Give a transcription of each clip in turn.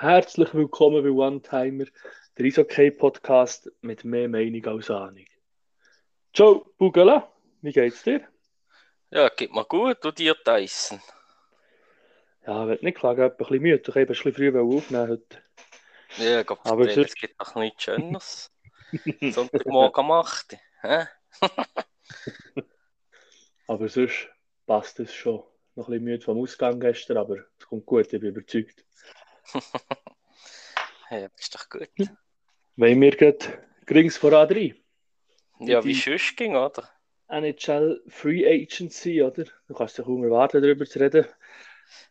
Herzlich willkommen bei One Timer, der Eishockey-Podcast mit mehr Meinung als Ahnung. Ciao, Bugala, wie geht's dir? Ja, geht mir gut, du dir, Tyson. Ja, ich will nicht klagen, ich bin ein bisschen müde, ich habe ein bisschen früh aufnehmen heute. Ja, Gott, Aber es sonst- gibt noch nichts Schöneres. Sonntagmorgen um 8 Uhr, hä? Aber sonst passt es schon. Noch ein bisschen müde vom Ausgang gestern, aber es kommt gut, ich bin überzeugt. Ja, ist doch gut. Wenn wir gerade Grings vor A3, Ja, Die- wie sonst ging, oder? NHL Free Agency, oder? Du kannst dich kaum erwarten, darüber zu reden.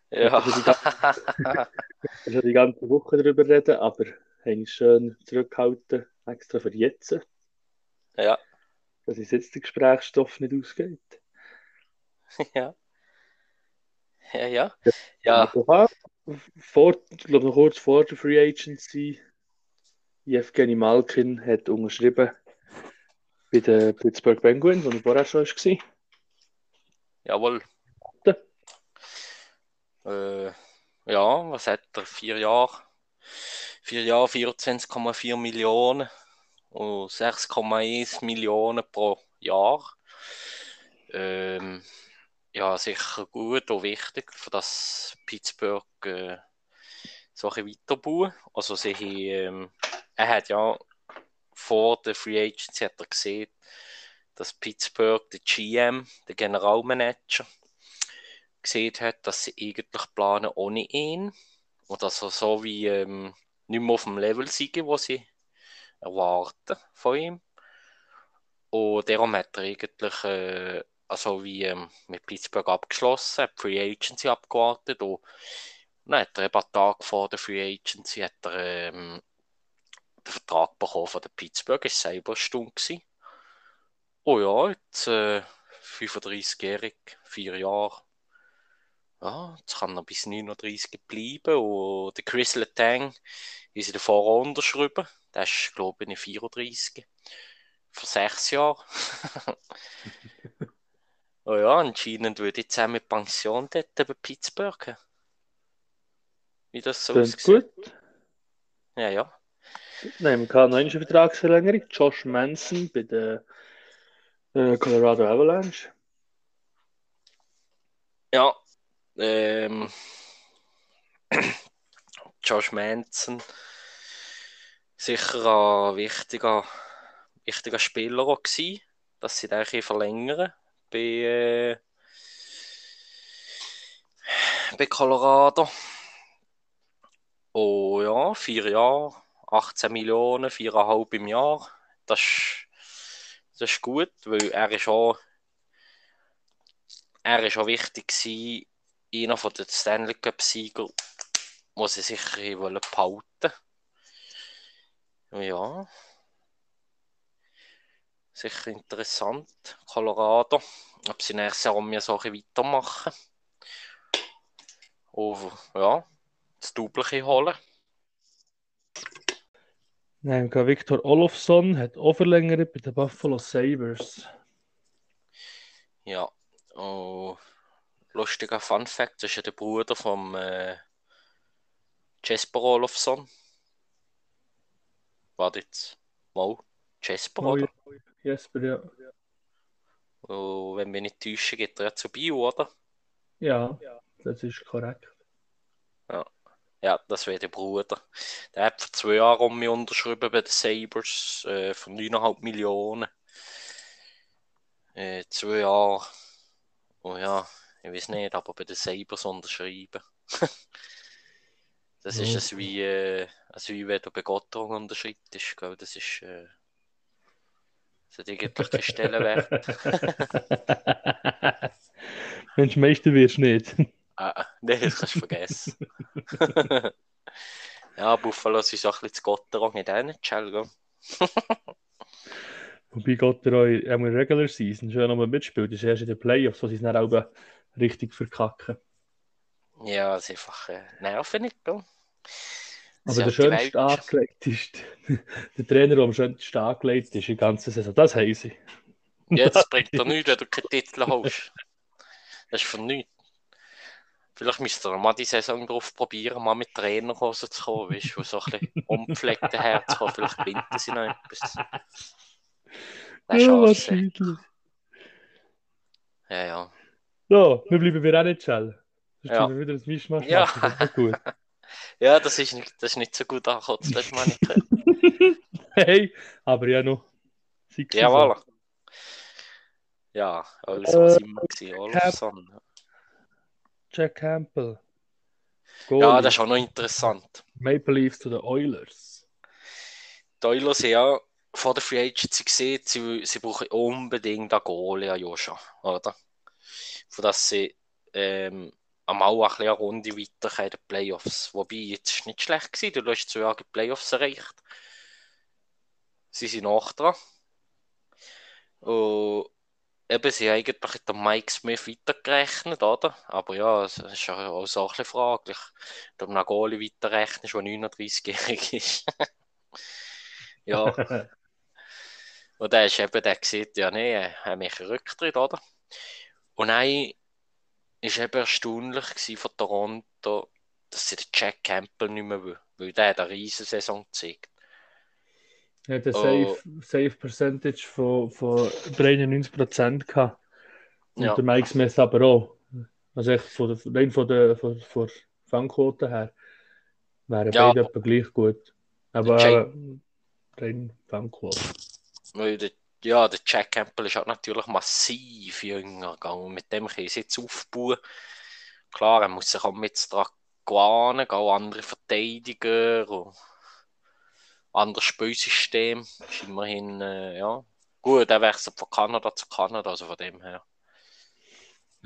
Ja. Ich schon die ganze Woche darüber reden, aber habe ich schön zurückgehalten, extra für jetzt, ja, dass uns jetzt der Gesprächsstoff nicht ausgeht. ja. Ja, ja. Ja, Aha. Vor, ich glaube noch kurz vor der Free Agency, Evgeny Malkin hat unterschrieben bei den Pittsburgh Penguins, wo er vorher schon war. jawohl. Ja. Äh, ja, was hat er? Vier Jahre? Vier Jahre, 24,4 Millionen und 6,1 Millionen pro Jahr. Ähm, ja, sicher gut und wichtig, für das Pittsburgh äh, so ein weiterbauen. Also sie haben, ähm, er hat ja vor der Free Agency hat er gesehen, dass Pittsburgh der GM, der Generalmanager, gesehen hat, dass sie eigentlich planen ohne ihn und dass er so wie ähm, nicht mehr auf dem Level siege, wo sie erwarten von ihm. Und darum hat er eigentlich äh, also wie ähm, mit Pittsburgh abgeschlossen, hat Free Agency abgewartet und dann hat er eben einen Tag vor der Free Agency hat er, ähm, den Vertrag bekommen von der Pittsburgh, ist selber eine gewesen. Oh ja, jetzt äh, 35-jährig, vier Jahre. Ja, jetzt kann er bis 39 bleiben. Und der Chris Letang ist in der Vorrunde unterschrieben. Der ist, glaube ich, 34. Für sechs Jahre. oh ja, anscheinend würde ich zusammen mit Pension dort bei Pittsburgh. Wie das so Klingt aussieht. gut. Ja, ja. Nein, wir haben noch eine Vertragsverlängerung. Josh Manson bei der äh, Colorado Avalanche. Ja, ähm, Josh Manson, sicher ein wichtiger, wichtiger Spieler auch gewesen, dass sie den verlängern bei, äh, bei Colorado. Oh ja, vier Jahre, 18 Millionen, viereinhalb im Jahr. Das ist, das ist gut, weil er ist auch er ist auch wichtig gewesen, einer von den Stanley Cup Sieger, wo sie sicher wollen behalten. Ja. Sicher interessant. Colorado. Ob sie nächstes Jahr mehr so weitermachen. Und ja, das Double holen. Nein, Victor Olofsson hat auch verlängert bei den Buffalo Sabres. Ja. Und lustiger Fun Fact, das ist ja der Bruder vom äh, Jesper Olofsson. Warte jetzt. Mal. Jesper, Oh, oder? Jesper, ja. Und wenn wir nicht täuschen, geht er ja zu Bio, oder? Ja, das ist korrekt. Ja, das wäre der Bruder. Der hat vor zwei Jahren um mich unterschrieben bei den Sabres äh, für 9,5 Millionen. Äh, zwei Jahre. Oh ja, ich weiß nicht, aber bei den Sabres unterschreiben. das ist Ja. es wie, äh, also wie wenn du bei Gotthard unterschreibst. Gell? Das ist. Äh, das hat eigentlich keinen Stellenwert. Mensch, Meister wirst du nicht. Ah, nee, das kannst du vergessen. ja, Buffalo ist auch ein bisschen zu Gotthard in NHL, gell? Wobei Gott der euch in der Regular Season schon nochmal mitspielt, das ist erst in den Playoffs, wo sie es dann auch richtig verkacken. Ja, es ist einfach äh, nervig, gell? Aber der schönste angelegt ist, der Trainer, der am schönsten angelegt ist, die ganze Saison, das haben sie. Jetzt bringt er nichts, wenn du keinen Titel hast. Das ist für nichts. Vielleicht müsst ihr mal die Saison drauf probieren, mal mit Trainerhosen zu kommen, weißt du, so ein bisschen unpflegte Herz kommen. Vielleicht gewinnen sie noch etwas. Das Ja, wahrscheinlich. Ja, ja. So, wir bleiben bei NHL. Sonst Ja. tun wir wieder ein Mischmasch Ja. machen. Das nicht gut. Ja, das ist nicht, das ist nicht so gut angekommen, das letzte Mal nicht gehört. hey, aber ja noch. Ja, Saison. voilà. Ja, also Äh, was immer gewesen, Olofsson. Jack Campbell. Ja, Goalie. das ist auch noch interessant. Maple Leafs zu den Oilers. Die Oilers haben ja vor der Free Agency gesehen, sie, sie brauchen unbedingt einen Goalie an Joscha, oder? Von dass sie ähm, einmal ein bisschen eine Runde weiter in den Playoffs. Wobei, jetzt ist nicht schlecht gewesen, du hast zwei Jahre die Playoffs erreicht. Sie sind nach dran. Und eben, sie haben eigentlich dem Mike Smith weitergerechnet, oder? Aber ja, es ist ja auch so ein bisschen fraglich. Ob man einen Goalie weiterrechnet, der 39-jährig ist. ja. Und dann ist eben der gesagt, ja, nee, er hat mich Rücktritt, oder? Und dann war eben erstaunlich von Toronto, dass sie den Jack Campbell nicht mehr will, weil der hat eine riesen Saison gezeigt. Er hat eine Oh. Safe, Safe Percentage von, von 93% gehabt. Und Ja. der Mike Smith aber auch. Also echt von der, rein von der, von, von Fangquote her wären Ja. beide etwa gleich gut. Aber äh, rein Fangquote. Ja, der Jack Campbell ist halt natürlich massiv jünger gegangen. Mit dem können sie jetzt aufbauen. Klar, er muss sich auch mit dran gewöhnen, auch andere Verteidiger und anderes Spielsystem. Ist immerhin, äh, ja. Gut, er wechselt von Kanada zu Kanada, also von dem her.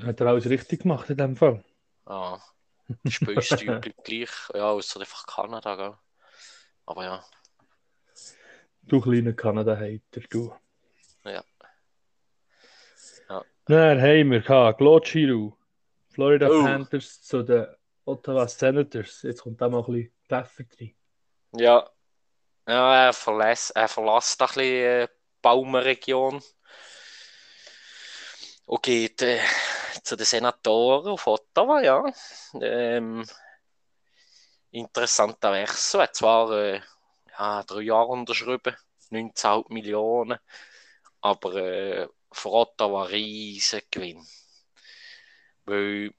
Hat er alles richtig gemacht in dem Fall. Ja, Spielstil bleibt gleich, ja, außer einfach Kanada, gell. Aber ja, Du kleiner Kanada-Hater, du. Ja. Ja. Dann haben wir Giroux, Florida Oh. Panthers zu den Ottawa Senators. Jetzt kommt da mal ein bisschen Pfeffer drin. ja. Ja, er verlässt, er verlässt ein bisschen äh, die Baumenregion und geht äh, zu den Senatoren auf Ottawa, ja. Ähm, interessanter Wechsel. Er hat zwar äh, ja, drei Jahre unterschrieben, 19 Millionen, aber äh, für Ottawa ein riesen Gewinn. Weil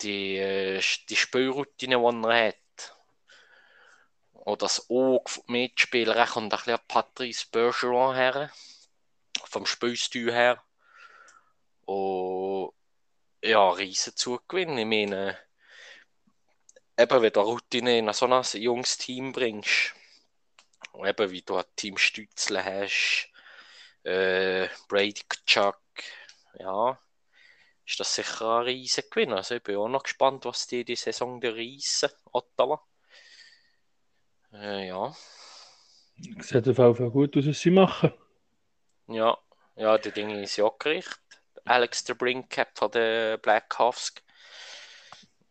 die, äh, die Spielroutine, die er hat, oder das Auge vom Mitspieler, er kommt ein bisschen an Patrice Bergeron her, vom Spielstil her. Und ja, riesen Zugewinn. Ich meine, eben, wenn du Routine in so ein junges Team bringst, und eben wie du ein Team Stützle hast, äh, Brady Kachuk, ja, ist das sicher ein riesen Gewinn. Also ich bin auch noch gespannt, was die die Saison der reissen, Ottawa. Äh, ja, Sieht auf jeden Fall gut aus, was sie machen. ja, ja, die Dinge ist ja gerichtet. Alex de Brinkett von den Blackhawks.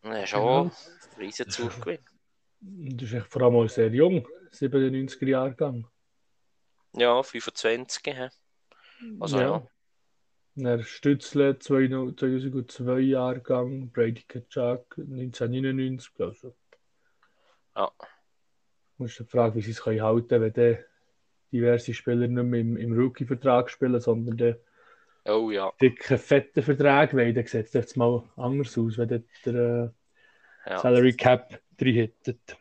Er ist auch ein riesen Zugewinn. Das ist vor allem auch sehr jung, 97er Jahrgang. Ja, 25. hä? Also ja. Er Stützle 2002 Jahrgang, Brady Kachuk 1999, glaube ich. Ja. Du musst die Frage, wie sie es können halten können, wenn dann diverse Spieler nicht mehr im, im Rookie-Vertrag spielen, sondern den Oh ja, dicken, fetten Vertrag wollen, dann sieht es jetzt mal anders aus, wenn der äh, ja. Salary Cap drin hittet.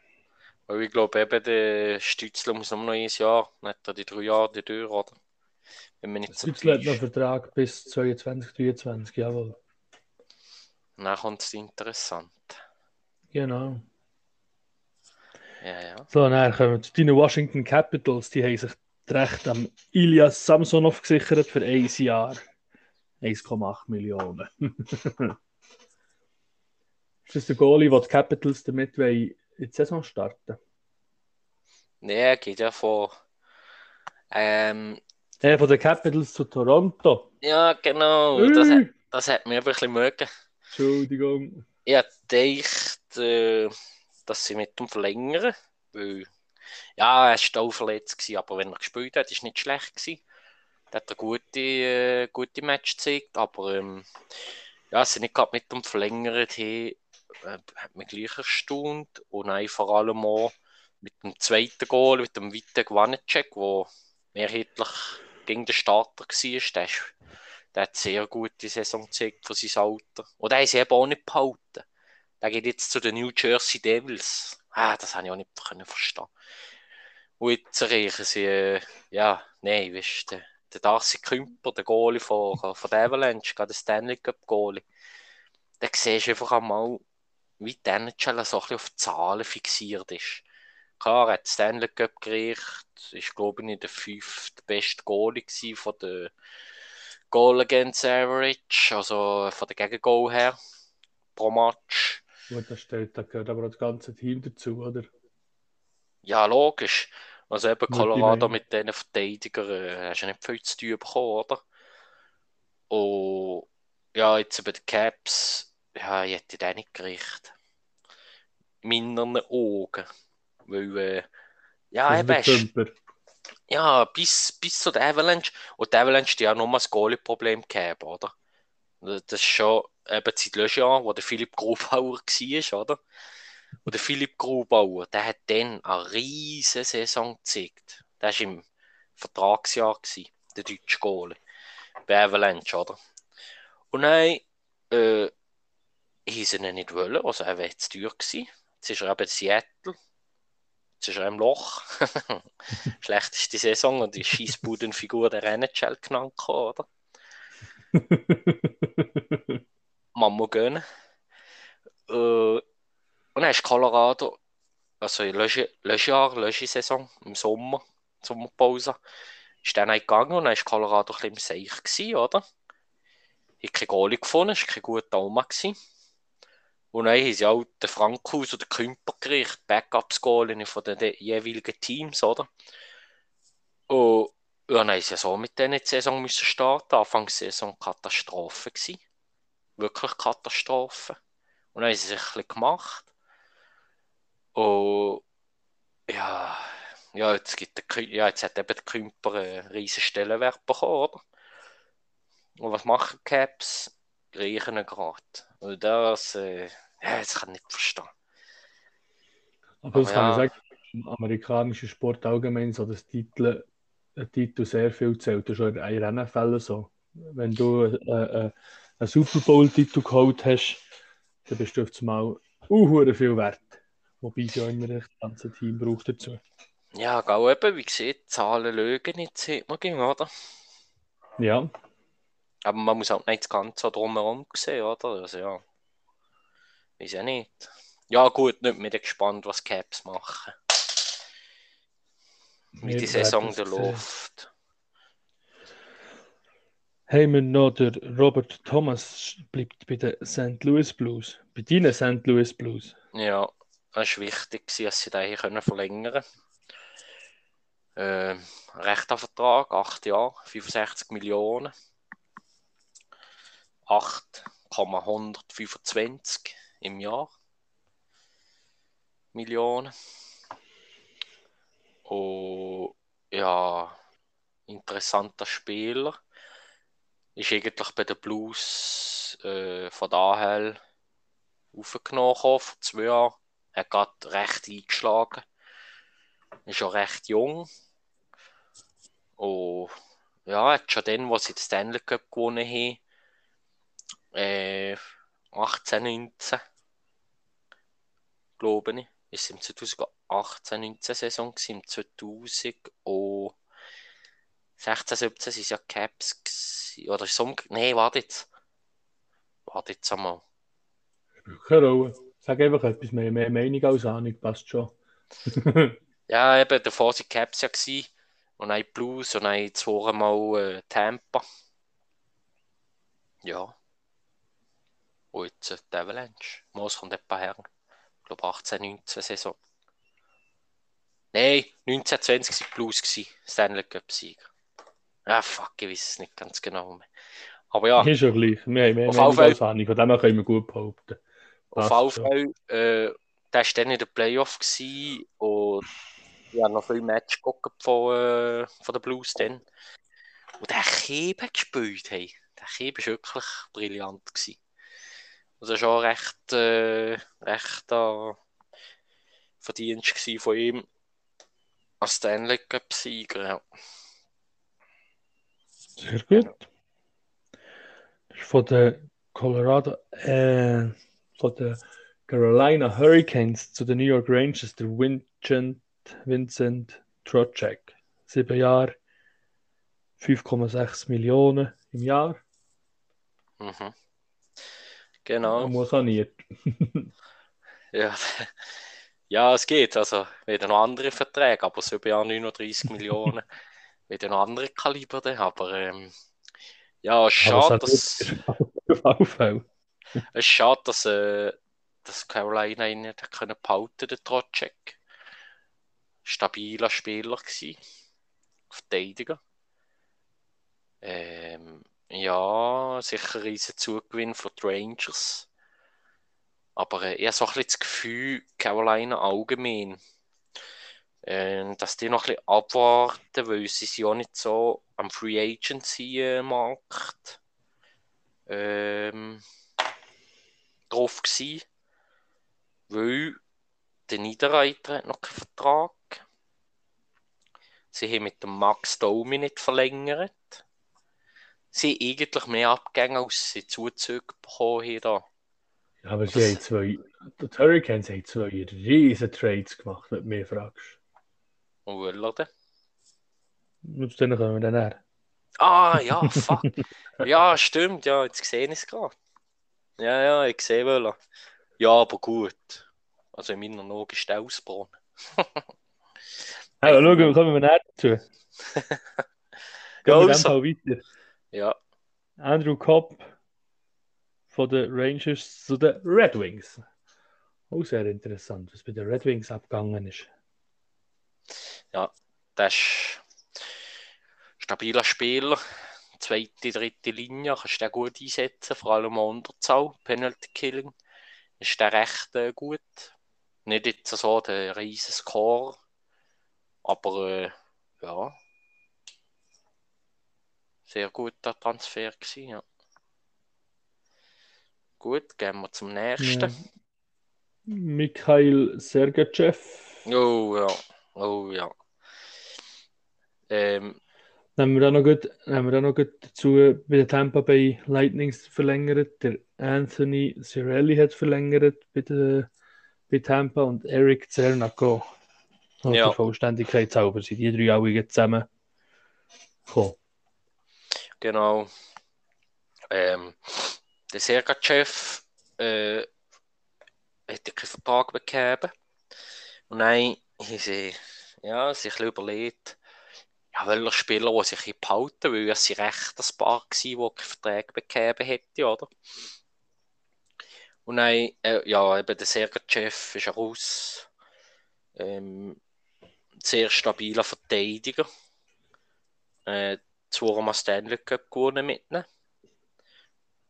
Weil ich glaube eben, der Stützler muss noch ein Jahr, nicht die drei Jahre die Tür, oder? Wenn man nicht so Stützle hat noch ist. einen Vertrag bis 22, 23, jawohl. Dann kommt es interessant. Genau. Ja, ja. So, dann kommen wir zu deinen Washington Capitals. Die haben sich das Recht am Ilias Samsonov gesichert für ein Jahr. 1,8 Millionen. ist das der Goalie, den die Capitals damit in die Saison starten Nee, geht ja von. Ähm, äh, Von den Capitals zu Toronto. ja, genau. Das, hat- Hey! das hat mir wirklich mögen. Entschuldigung. Ich gedacht, äh, dass sie mit ihm verlängern. Weil, ja, er war auch verletzt, gewesen, aber wenn er gespielt hat, war nicht schlecht. Gewesen. Da hat er gute, äh, gute Match gezeigt, aber ähm, ja, sie nicht gerade mit dem Verlängern haben, äh, hat mich gleich erstaunt. Und dann vor allem auch mit dem zweiten Goal, mit dem weiten Gewannencheck, der mehrheitlich gegen den Starter war. Der, der hat sehr gute Saison gezeigt für sein Alter. Und der ist eben auch nicht behalten. Der geht jetzt zu den New Jersey Devils. Ah, das habe ich auch nicht können verstehen. Und jetzt erreichen sie, äh, ja, nein, weißt du, der Darcy Kümper, der Goalie von, von der Avalanche, gerade der Stanley Cup Goalie, da siehst du einfach einmal, wie die NHL so ein bisschen auf Zahlen fixiert ist. Klar, er hat Stanley Cup gekriegt, ist glaube ich der fünfte beste Goalie von der Goal Against Average, also von der Gegengoal her, pro Match. Gut, das stellt, da gehört aber das ganze Team dazu, oder? Ja, logisch. Also eben Colorado mit diesen Verteidigern äh, hast du nicht viel zu tun bekommen, oder? Und ja, jetzt bei den Caps, ja, ich hätte den nicht gerichtet. Meinen Augen. Weil, äh, ja, eben. Ja, bis, bis zu der Avalanche. Und die Avalanche, die auch nur ein Goalie-Problem gehabt, oder? Das ist schon eben seit Löschjahr, wo der Philipp Grubauer war, oder? Und der Philipp Grubauer, der hat dann eine riesige Saison gezeigt. Der war im Vertragsjahr, gewesen, der deutsche Goalie. Bei Avalanche, oder? Und dann äh, hieß ihn nicht wollen, also er wäre zu teuer gewesen. Jetzt ist er eben Seattle. Jetzt ist er im Loch. Schlechteste Saison und die Schießbudenfigur der NHL genannt, oder? Muss gehen. Äh, und dann ist Colorado, also in Löschjahr, Löschi-Saison, im Sommer, Sommerpause, ist dann gegangen und dann ist Colorado ein bisschen im Seich gewesen, oder? Ich habe keinen Goalie gefunden, es war kein guter Oma. Gewesen. Und dann haben sie auch den Frankhaus oder den Kümper gerichtet, Backups-Goalie von den jeweiligen Teams, oder? Und ja, haben sie ja so mit denen die Saison müssen starten. Anfangssaison Katastrophe gewesen. Wirklich Katastrophe. Und dann haben sie sich ein bisschen gemacht. Und ja, ja, jetzt, gibt der, ja, jetzt hat eben der Kümper einen riesen Stellenwert bekommen, oder? Und was machen Caps? Riechen gerade. Und das, äh, ja, das kann ich nicht verstehen. Aber das Aber kann ja. ich sagen, im amerikanischen Sport allgemein so, dass Titel, ein Titel sehr viel zählt. Das ist schon in NFL so. Wenn du äh, äh, einen Super Bowl-Titel geholt hast, dann bist du auf einmal uh, viel wert. Wobei es ja immer das ganze Team braucht dazu. Ja, genau eben, wie gesagt, Zahlen lügen nicht, sieht man ging, oder? Ja. Aber man muss auch nicht das Ganze drumherum sehen, oder? Also ja. Weiß ja nicht. Ja, gut, nicht mehr gespannt, was Caps machen. Wie die Saison der Luft. Haben wir noch der Robert Thomas bleibt bei den St. Louis Blues. Bei deinen St. Louis Blues. Ja, es war wichtig, dass sie den hier verlängern können. Äh, rechter Vertrag, 8 Jahre, 65 Millionen. 8,125 im Jahr. Millionen. Und ja, interessanter Spieler. Ist eigentlich bei den Blues äh, von daher aufgenommen vor zwei Jahren er hat gerade recht eingeschlagen. Ist auch recht jung. Und ja, hat schon dann, als sie den Stanley Cup gewonnen haben, äh, 18, 19, glaube ich, ist im 2018, 19 Saison gewesen, im 2000 und 16, 17 sind ja Caps gewesen, oder ist es. Nein, warte jetzt. Warte jetzt einmal. Keine Rolle. Sag einfach etwas mehr, mehr Meinung als Ahnung, passt schon. ja, eben, davor waren Caps ja gewesen, und ein Blues und ein zweimal äh, Tampa. Ja. Und jetzt äh, die Avalanche. Moos kommt etwa her. Ich glaube 18, 19 Saison. Nein, 19, 20 war Blues gewesen. Stanley Cup Sieger. Ah, fuck, ich weiß es nicht ganz genau mehr. Aber ja. Ist schon gleich. Wir haben mehr als Ahnung, von dem können wir gut behaupten. Auf jeden Fall, äh, der war dann in der Playoff und ich habe noch viel Match geguckt von, äh, von den Blues dann. Und der Kebe gespielt, hey. Der Kebe war wirklich brillant. Gewesen. Also schon recht, äh, recht äh, Verdienst von ihm als Stanley Cup-Sieger, ja. Sehr gut. Von der Colorado, äh, von der Carolina Hurricanes zu den New York Rangers, der Vincent, Vincent Trocek. Sieben Jahre, 5,6 Millionen im Jahr. Mhm. Genau. Er muss saniert. ja. ja, es geht. Also, wieder noch andere Verträge, aber sieben Jahre 39 Millionen. Wieder noch andere Kaliber, aber ähm, ja, schade, dass. es ist schade, dass, äh, dass Carolina ihn nicht können behalten den Trotschek. Stabiler Spieler gewesen. Verteidiger. Ähm, ja, sicher ein riesen Zugewinn für die Rangers. Aber äh, ich habe so ein bisschen das Gefühl, Carolina allgemein, äh, dass die noch ein bisschen abwarten, weil sie sind ja nicht so am Free Agency Markt ähm, drauf gewesen, weil der Niederreiter hat noch keinen Vertrag. Sie haben mit dem Max Domi nicht verlängert sie eigentlich mehr Abgänge als sie Zuzüge bekommen haben. Da. Ja, aber sie haben zwei, die Hurricanes haben zwei riesen Trades gemacht, wenn du mich fragst. Und er Und dann kommen wir dann her. Ah, ja, fuck. ja, stimmt, ja, jetzt sehe ich es gerade. Ja, ja, ich sehe wohl. Ja, aber gut. Also in meiner Augen ist der Ausbrunnen. ja, schauen, kommen wir näher dazu. Gehen wir also. weiter. Ja. Andrew Cobb von den Rangers zu den Red Wings. Auch sehr interessant, was bei den Red Wings abgegangen ist. Ja, das ist ein stabiler Spieler. Zweite, dritte Linie kannst du den gut einsetzen, vor allem an Unterzahl, Penalty Killing. Ist der recht äh, gut. Nicht jetzt so der riesen Score, aber äh, ja, sehr guter Transfer gewesen, ja. Gut, gehen wir zum nächsten. Ja. Mikhail Sergachev. Oh ja, oh ja. Ähm, Nehmen wir da noch gut, nehmen wir da noch gut dazu bei der Tampa Bay Lightnings verlängert. Der Anthony Cirelli hat verlängert bei, der, bei Tampa und Eric Zernaco. Und ja. der Vollständigkeit sauber sind die drei alle zusammen gekommen. Genau. Ähm, der Sergachev äh, hätte keinen Vertrag bekommen. Und dann haben sie ja, sich überlegt, ja, welcher Spieler, der sich behalten weil es recht das Paar war, die keinen Vertrag bekommen hätte, oder? Und dann, äh, ja, eben der Sergachev ist Russ. Ähm, sehr stabiler Verteidiger. Äh, zweimal Stanley Cup gewonnen mit ihnen.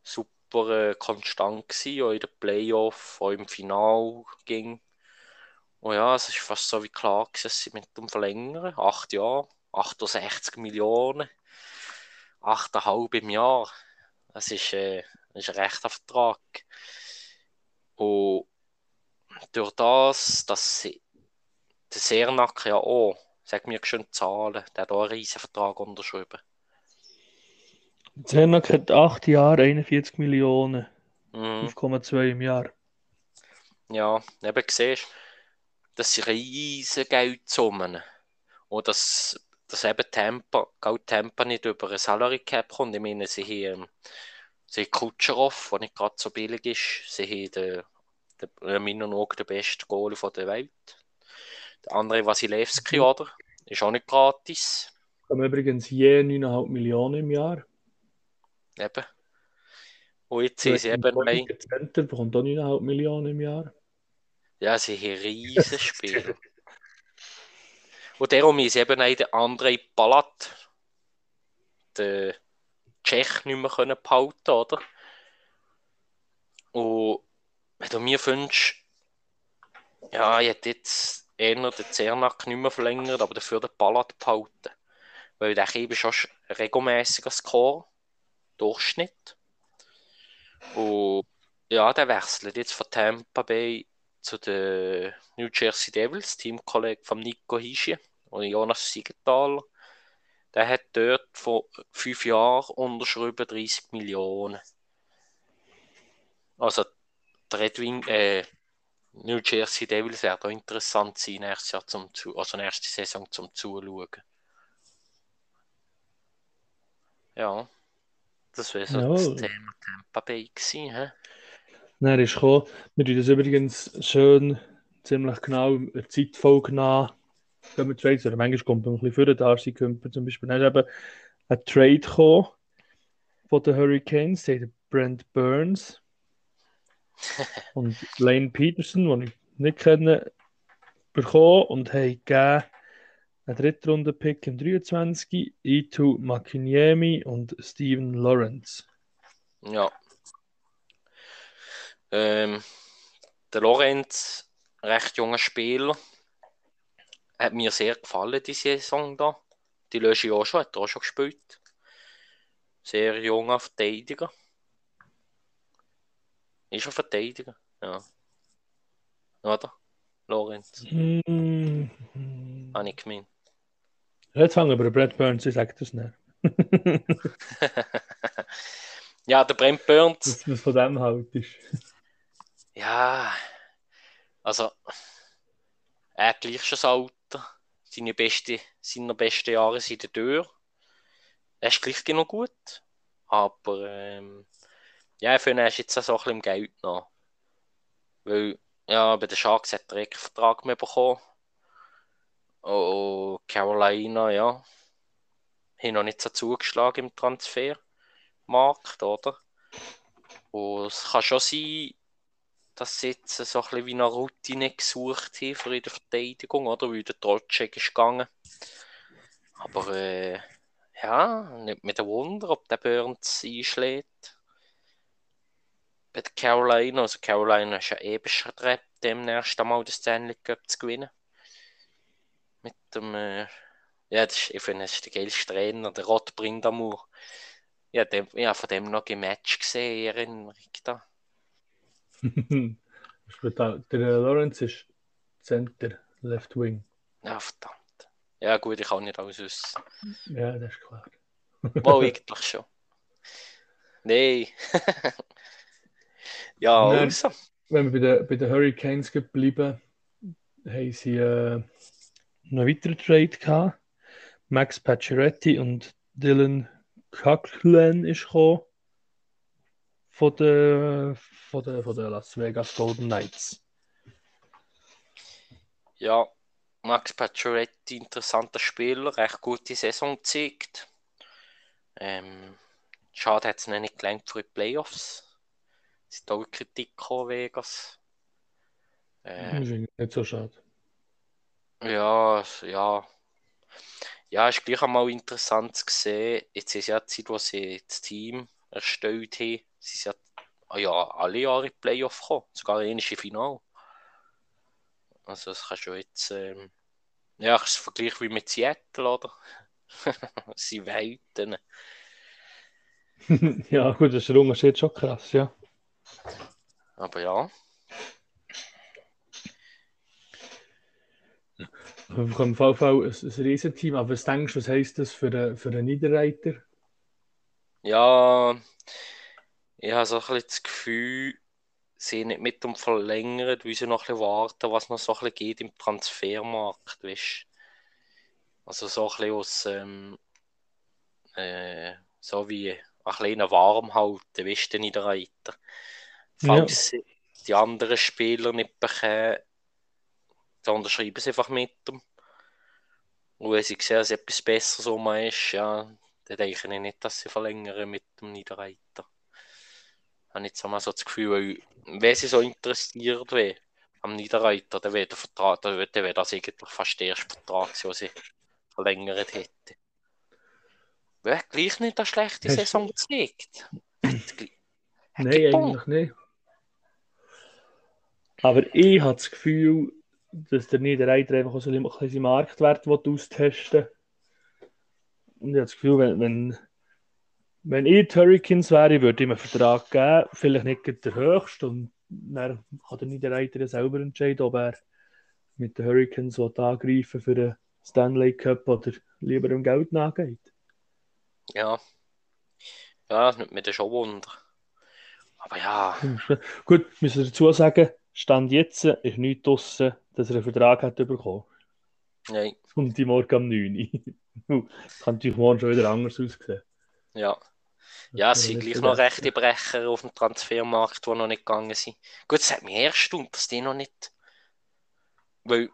Super äh, konstant gewesen, auch in den Playoff, auch im Final ging. Und ja, es ist fast so wie klar dass sie mit dem verlängern. Acht Jahre, 68 Millionen, 8,5 im Jahr. Das ist, äh, das ist ein rechter Vertrag. Und durch das, dass sie der Sernack ja auch, sag mir schon Zahlen, der hat auch einen riesen Vertrag unterschrieben. Zernak hat 8 Jahre, 41 Millionen. Mhm. 5,2 im Jahr. Ja, eben siehst das sind riesige Geldsummen. Und dass, dass eben Tampa, Geld Tampa nicht über ein Salary Cap kommt. Ich meine, sie haben, ähm, sie haben Kutscherow, der nicht gerade so billig ist. Sie haben den, den, in meinen Augen den besten Goalie der Welt. Der andere Wasilewski, mhm. oder? Ist auch nicht gratis. Kommen übrigens je 9,5 Millionen im Jahr. Eben. Und jetzt sind sie eben mein... Center bekommt auch 9,5 Millionen im Jahr. Ja, sie haben riesen Spiel. Und darum ist eben auch der andere Palat, der Tschech, nicht mehr können behalten oder? Und wenn du mir wünschst, ja, ich hätte jetzt eher den Zernack nicht mehr verlängert, aber dafür den Palat behalten. Weil der eben schon regelmäßiger Score. Durchschnitt. Und ja, der wechselt jetzt von Tampa Bay zu den New Jersey Devils, Teamkollege von Nico Hischi und Jonas Siegenthaler. Der hat dort vor fünf Jahren unterschrieben 30 Millionen. Also der Red Wing, äh, New Jersey Devils wäre da interessant sein, nächstes Jahr zum, also nächste Saison zum Zuschauen. Ja, das wäre so ja. das Thema Tampa Bay gewesen. He? Dann ist gekommen, wir tun das übrigens schön, ziemlich genau in der Zeitfolge nach. Gehen wir Trades, oder manchmal kommt man ein bisschen für den Darcy Kümper zum Beispiel. Dann ist eben ein Trade gekommen von den Hurricanes, der Brent Burns und Lane Peterson, den ich nicht kenne, bekommen und haben gegeben einen Drittrunden-Pick im 23, Itu Makiniemi und Steven Lawrence. Ja. Ähm, der Lorenz, recht junger Spieler, hat mir sehr gefallen, die Saison da. Die lösche ich auch schon, hat er auch schon gespielt. Sehr junger Verteidiger. Ist er Verteidiger? Ja. Oder? Lorenz. Mm -hmm. Habe ich gemeint. Jetzt fangen wir bei Brad Burns, ich sage das nicht. ja, der Brent Burns. Was von dem halt ist. Ja, also, er hat gleich schon das Alter. Seine, beste, seine besten Jahre sind in der Tür. Er ist gleich genug gut. Aber, ähm, ja, ich finde, er ist jetzt auch so ein bisschen im Geld noch. Weil, ja, bei den Sharks hat er einen Vertrag mehr bekommen. Oh, Carolina, ja. Haben noch nicht so zugeschlagen im Transfermarkt, oder? Und es kann schon sein, dass sie jetzt so ein bisschen wie eine Routine gesucht haben für ihre Verteidigung, oder? Weil der Trollcheck ist gegangen. Aber äh, ja, nicht mit dem Wunder, ob der Burns einschlägt. Bei Carolina, also Carolina ist ja eh bestrebt, demnächst einmal das Stanley Cup zu gewinnen mit dem, äh, ja, das ist, ich finde, das ist der geilste Trainer, der Rod Brindamur. Ja, dem, ja, von dem noch ein Match gesehen, Erinnerung da. der Lawrence ist Center, Left Wing. Ja, verdammt. Ja, gut, ich kann nicht alles wissen. Ja, das ist klar. Wohl, eigentlich schon. Nein. ja, Nein, also. Wenn wir bei den, bei den Hurricanes bleiben, haben sie äh, einen weiteren Trade gehabt. Max Pacioretty und Dylan Coughlin ist gekommen von den, von den, von den Las Vegas Golden Knights. Ja, Max Pacioretty, interessanter Spieler, recht gute Saison gezeigt. Ähm, schade hat es nicht gelangt für die Playoffs. Es ist auch Kritik gekommen, Vegas. Äh, nicht so schade. Ja, ja. Ja, ist gleich einmal interessant zu sehen. Jetzt ist ja die Zeit, wo sie das Team erstellt haben. Sie sind ja, ja alle Jahre in die Playoff gekommen, sogar in ähnliche Final. Also das kannst du jetzt, ähm, ja, ich vergleiche wie mit Seattle, oder? sie weiten. ja, gut, das ist der Unterschied schon krass, ja. Aber ja. Im VV ein, ein Riesenteam, aber was denkst du, was heisst das für einen, für einen Niederreiter? Ja, ich habe so ein bisschen das Gefühl, sie nicht mit dem verlängern, weil sie noch ein bisschen warten, was noch so ein bisschen geht im Transfermarkt, weißt Also so ein bisschen aus, ähm, äh, so wie ein kleiner warm halten, weißt du, Niederreiter. Falls ja. die anderen Spieler nicht bekommen, dann unterschreiben sie einfach mit dem. Und wenn sie sehen, dass etwas besser so ist, ja, dann denke ich nicht, dass sie verlängern mit dem Niederreiter. Ich habe jetzt einmal so das Gefühl, weil, wenn sie so interessiert wäre am Niederreiter, dann wäre der Vertrag, dann wäre das eigentlich fast der erste Vertrag, den sie verlängert hätte. Wäre gleich nicht eine schlechte Saison gezeigt. Nein, eigentlich nicht. Aber ich habe das Gefühl, dass der Niederreiter einfach so ein bisschen seinen Marktwert austesten Und ich habe das Gefühl, wenn, wenn, wenn ich die Hurricanes wäre, würde ich mir einen Vertrag geben, vielleicht nicht der höchste und dann kann der Niederreiter selber entscheiden, ob er mit den Hurricanes angreifen für den Stanley Cup oder lieber im Geld nachgeht. Ja. Ja, das nimmt mir das schon Wunder. Aber ja. Gut, müssen wir dazu sagen, Stand jetzt ist nichts draussen, dass er einen Vertrag hat bekommen. Nein. Und die morgen am 9. Kann natürlich morgen schon wieder anders aussehen. Ja. Ja, es sind gleich noch rechte Brecher auf dem Transfermarkt, die noch nicht gegangen sind. Gut, es hat mich erstaunt, dass die noch nicht. Weil,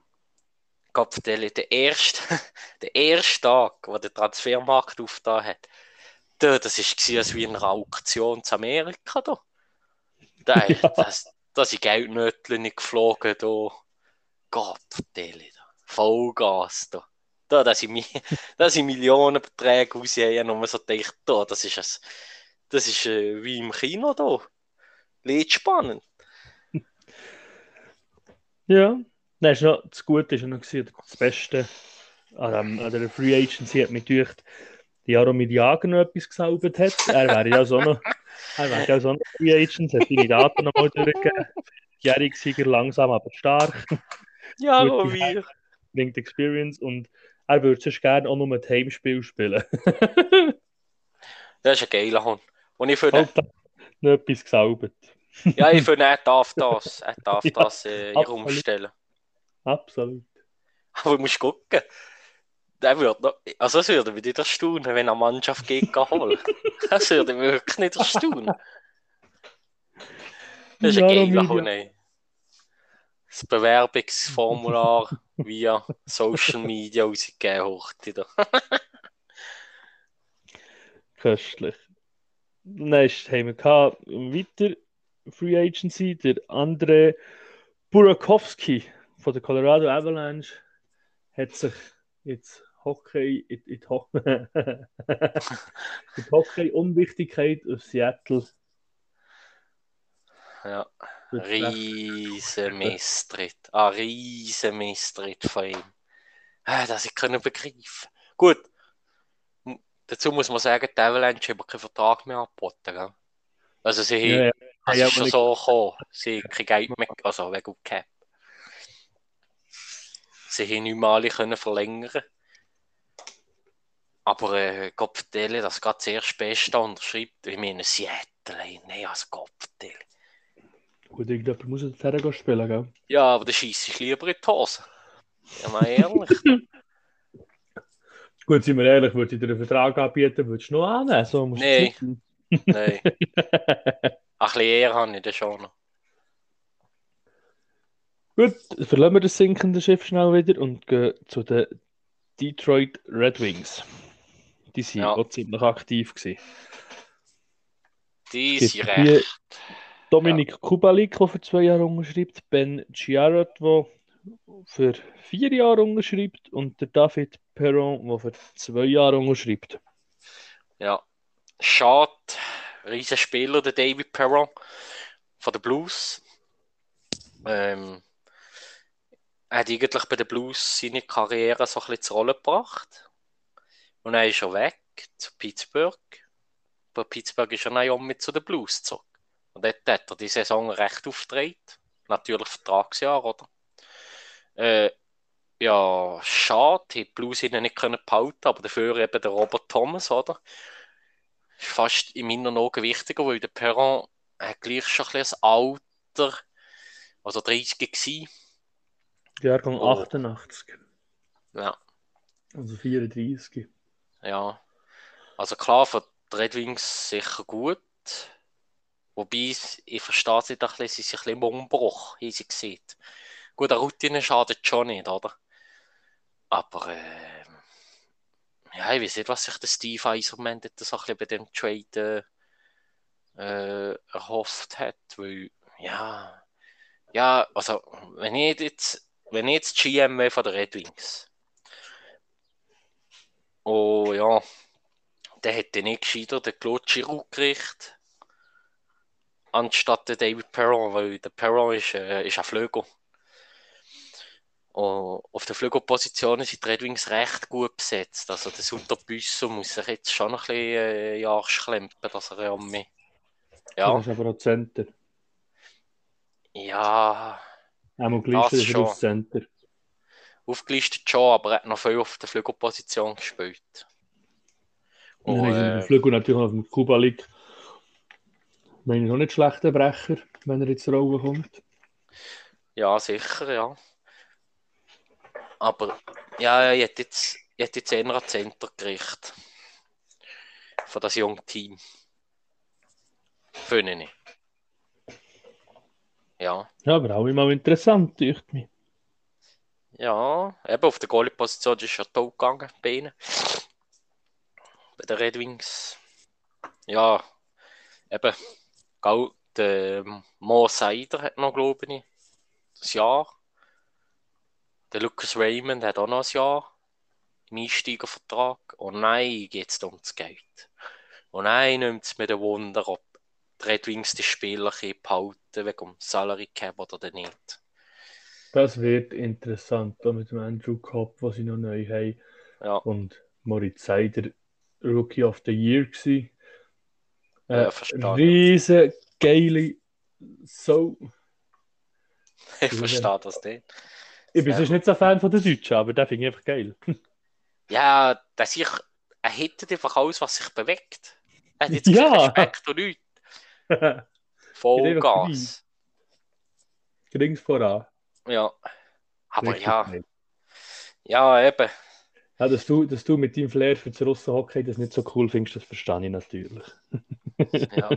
Gott der erste, der erste Tag, wo der Transfermarkt aufgetan hat, da, das war als wie eine Auktion zu Amerika. Da, da, ja. das, da sind Geldnötchen geflogen. Da. Gott, Deli, da. Vollgas. Da. Da, sind, da sind Millionenbeträge rausgehen und man so denkt, da, das ist, ein, das ist äh, wie im Kino da. Lied. Ja, Nein, noch, das Gute war noch das Beste an, an der Free Agency hat mich gedacht, die Jaromir Jager noch etwas gesaubert hat. Er wäre ja so noch, ja so noch Free Agent, hat seine Daten nochmal durchgegeben. Jähriger Sieger langsam, aber stark. Jaromir. Bringt Experience und er würde sonst gerne auch nur ein Heimspiel spielen. das ist ein geiler Hund. Und ich finde... Halt noch etwas gesaubert. ja, ich finde, er darf das. Er darf ja, das äh, umstellen. Absolut. Aber du musst gucken. Der wird noch, also das würde mich nicht erstaunen, wenn eine Mannschaft geht holen. das würde mich wirklich nicht erstaunen. Das ist ein geiler Hund, Das Bewerbungsformular via Social Media rausgegeben heute. Köstlich. Nächstes haben wir gehabt, weiter Free Agency, der André Burakowski von der Colorado Avalanche hat sich jetzt Hockey, in, in, Ho in Hockey-Unwichtigkeit aus Seattle. Ja, riesen Misstritt. Ein ah, riesen Misstritt von ihm. Ah, das ich können begreifen. Gut, dazu muss man sagen, die Avalanche haben keinen Vertrag mehr angeboten. Gell? Also sie ja, ja. Es ja, ist schon so gekommen. Sie haben kein Geld mehr, also wegen Cap. Sie haben nicht mal können verlängern Aber äh, Kopfdele, das geht sehr Beste unterschreibt. Ich meine, Seattle, nein, als Kopfdele. Gut, irgendjemand muss jetzt hergehen spielen, gell? Ja, aber dann schieße ich lieber in die Hose. Ja, mal ehrlich. Gut, sind wir ehrlich, würde ich dir einen Vertrag anbieten, würdest du noch annehmen? So Nein. Nein. Ein bisschen eher habe ich das schon noch. Gut, verlassen wir das sinkende Schiff schnell wieder und gehen zu den Detroit Red Wings. Die waren ja. auch ziemlich aktiv. Gewesen. Die sind recht. Dominik ja. Kubalik, der für zwei Jahre unterschreibt, Ben Giarrat, der für vier Jahre unterschreibt und der David Perron, der für zwei Jahre unterschreibt. Ja, schade Riesenspieler, der David Perron von den Blues. Ähm, er hat eigentlich bei den Blues seine Karriere so ein bisschen zur Rolle gebracht. Und er ist schon weg zu Pittsburgh. Bei Pittsburgh ist er dann auch mit zu den Blues zurück. Und dort hat er die Saison recht aufgedreht. Natürlich Vertragsjahr, oder? Äh, ja, schade, die Blues ihn nicht können behalten, aber dafür eben der Robert Thomas, oder? ist fast in meinen Augen wichtiger, weil der Perron hat gleich schon ein bisschen Alter, also 30 gewesen. Jahrgang oh. 88. Ja. Also 34. Ja. Also klar, für die Red Wings sicher gut. Wobei, ich verstehe sie doch ein bisschen, sie sind ein bisschen im Umbruch, wie sie sieht. Gut, eine Routine schadet schon nicht, oder? Aber, äh, ja, ich weiß nicht, was sich der Steve Eiserman so ein bisschen bei dem Trade äh, erhofft hat, weil, ja, ja, also, wenn ich jetzt, wenn ich jetzt GM wäre von der Red Wings, oh ja, der hätte nicht gescheiter den Claude Giroux gerichtet, anstatt den David Perron, weil der Perron ist, äh, ist ein Flügel. Und auf der Flügelposition sind die Red Wings recht gut besetzt. Also der Sutter Büsser muss sich jetzt schon ein bisschen äh, Jahre klempen, dass er um mich. Ja. Das ist aber auch Center. Ja. Einmal gelistet ist er auf Center. Aufgelistet schon, aber er hat noch viel auf der Flügelposition gespielt. Und, und dann äh, ist Flügel natürlich auf dem Kuba liegt. Ich meine, noch nicht schlechter Brecher, wenn er jetzt Rolle kommt. Ja, sicher, ja. Aber ja, ich hätte jetzt, ich hätte jetzt eher an Center gerichtet. Von das junge Team. Finde ich. Ja. Ja, aber auch immer interessant, durch mich. Ja, eben auf der Goalie-Position ist ja toll gegangen bei ihnen. Bei den Red Wings. Ja, eben. Gell, der Mo Seider hat noch, glaube ich, das Jahr. Der Lucas Raymond hat auch noch ein Jahr im Einsteigervertrag. Und nein, geht es um das Geld. Und nein, nimmt es mir den Wunder, ob die Red Wings die Spieler behalten wegen dem Salary Cap oder nicht. Das wird interessant da mit dem Andrew Cobb, was sie noch neu haben. Ja. Und Moritz Seider, Rookie of the Year gewesen. Äh, ja, riesen geile so. Ich verstehe das nicht. Ich bin sonst nicht so Fan von den Deutschen, aber der finde ich einfach geil. Ja, dass ich, er hätte einfach alles, was sich bewegt. Er hat jetzt ja. keinen Respekt und nichts. Vollgas. Gerings voran. Ja. Aber Richtig ja. Nicht. Ja, eben. Ja, dass, du, dass du mit deinem Flair für das Russenhockey das nicht so cool findest, das verstehe ich natürlich. ja.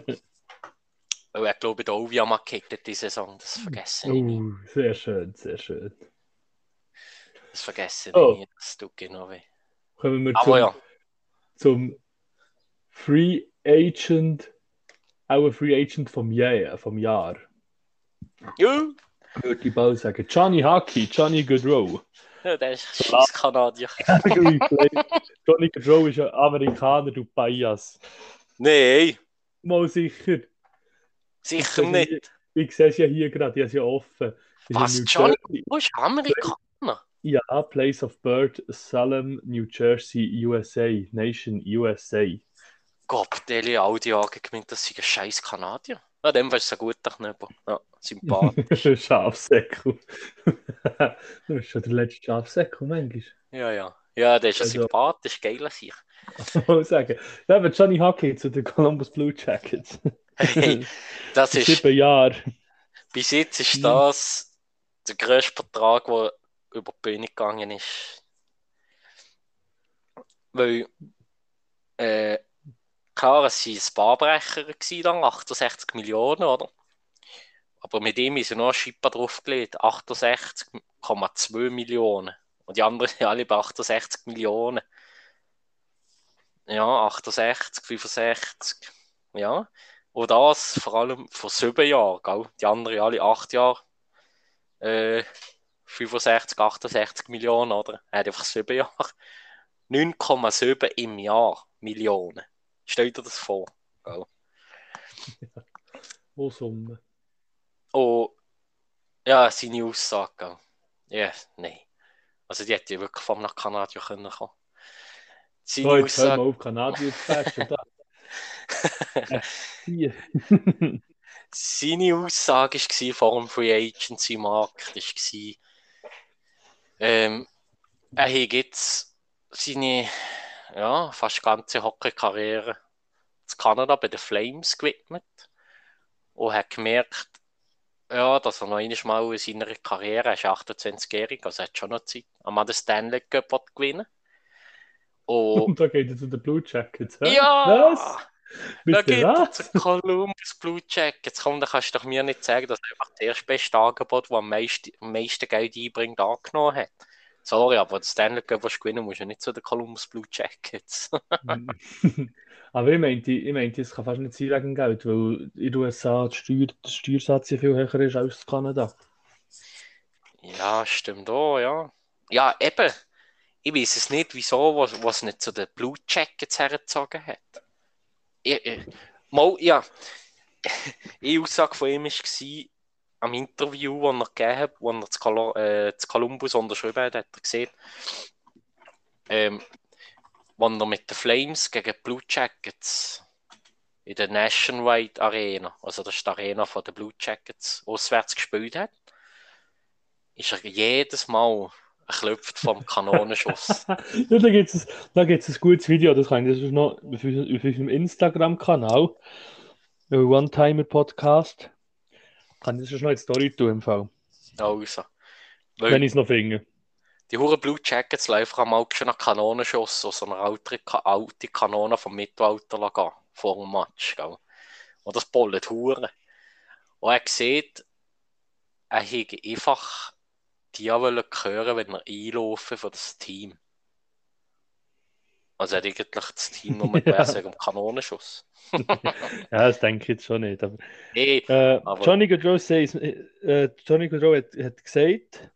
Weil ich glaube, der Ovia markiert die Saison, das vergessen ich nicht. Uh, sehr schön, sehr schön. Das vergessen oh. ich nicht, das tut genau weh. Kommen wir zum, ja. zum Free Agent, auch ein Free Agent vom Jahr. Vom Jahr. Ja. Würde ich bald sagen. Johnny Hockey, Johnny Goodrow. Der ist scheiß Kanadier. Johnny Goodrow ist ein Amerikaner, du Bias. Nein. Mal sicher. Sicher ich nicht. Ich sehe es ja hier gerade, die ist ja offen. Was, Johnny Goodrow ist Amerikaner? Ja, Place of Birth, Salem, New Jersey, USA. Nation, USA. Gott, Deli, all die Jahre gemeint, das sind scheiß Kanadier. Ja, dem war es ein guter Knöbel. Ja, sympathisch. Schafsäckel. du bist schon der letzte Schafsäckel, manchmal. Ja, ja. Ja, der ist also, sympathisch, geil an sich. Ich muss sagen, da wird Johnny Hockey zu den Columbus Blue Jackets. hey, das ist. Sieben Jahre. Bis jetzt ist das der grösste Vertrag, der über die Bühne gegangen ist. Weil, äh, klar, es waren ein Barbrecher, dann, 68 Millionen, oder? Aber mit ihm ist ja noch ein Schipper draufgelegt, 68,2 Millionen. Und die anderen sind alle bei 68 Millionen. Ja, 68, 65, ja. Und das vor allem vor sieben Jahren, gell? Die anderen alle acht Jahre. Äh, 65, 68 Millionen, oder? Er hat einfach sieben Jahre. 9,7 im Jahr Millionen. Stell dir das vor. Gell? Ja. Wo Summe? Oh, ja, seine Aussage. Ja, yes, nein. Also die hätte ja wirklich vom nach Kanada können kommen. Seine so, jetzt Aussage... auf Kanadier zu. Seine Aussage war vor dem Free Agency Markt, war, ähm, er hat jetzt seine ja, fast ganze Hockey-Karriere in Kanada bei den Flames gewidmet und hat gemerkt, ja, dass er noch einmal in seiner Karriere, er ist 28-jährig, also hat schon noch Zeit, am den Stanley Cup gewinnen. Und, und da geht er zu den Blue Jackets. Hä? Ja! Was? Da geht er zu Columbus Blue Jackets. Komm, da kannst du doch mir nicht sagen, dass er einfach das erste beste Angebot, das am meisten, am meisten Geld einbringt, angenommen hat. Sorry, aber das Stanley Cup, was gewinnen musst, ja nicht zu den Columbus Blue Jackets. aber ich meinte, ich meinte, es kann fast nicht sein wegen Geld, weil in den USA der, Steuer, der Steuersatz ja viel höher ist als in Kanada. Ja, stimmt auch, ja. Ja, eben. Ich weiß es nicht, wieso, was, was nicht zu den Blue Jackets hergezogen hat. Ich, ich, mal, ja. Die Aussage von ihm war, am Interview, das er gegeben hat, wo er zu, äh, Columbus unterschrieben hat, hat er gesehen, ähm, wenn er mit den Flames gegen die Blue Jackets in der Nationwide Arena, also das ist die Arena von den Blue Jackets, auswärts gespielt hat, ist er jedes Mal klopft vom Kanonenschuss. ja, da gibt es da ein gutes Video, das kann ich das ist noch auf unserem Instagram-Kanal, One-Timer-Podcast. Kann ich das noch in die Story tun im Fall. Also. Weil, Wenn ich es noch finde. Die Huren Blue Jackets laufen am auch schon nach Kanonenschuss, so eine alte, alte Kanone vom Mittelalter gehen, vor dem Match. Gell? Und das bollet Huren. Und er sieht, er hätte einfach die wollen hören, wenn er einlaufen für das Team. Also er hat eigentlich das Team mit ja. um Kanonenschuss. ja, das denke ich jetzt schon nicht. Aber, hey, äh, aber... Johnny Gaudreau, says, äh, Johnny Gaudreau hat, hat gesagt,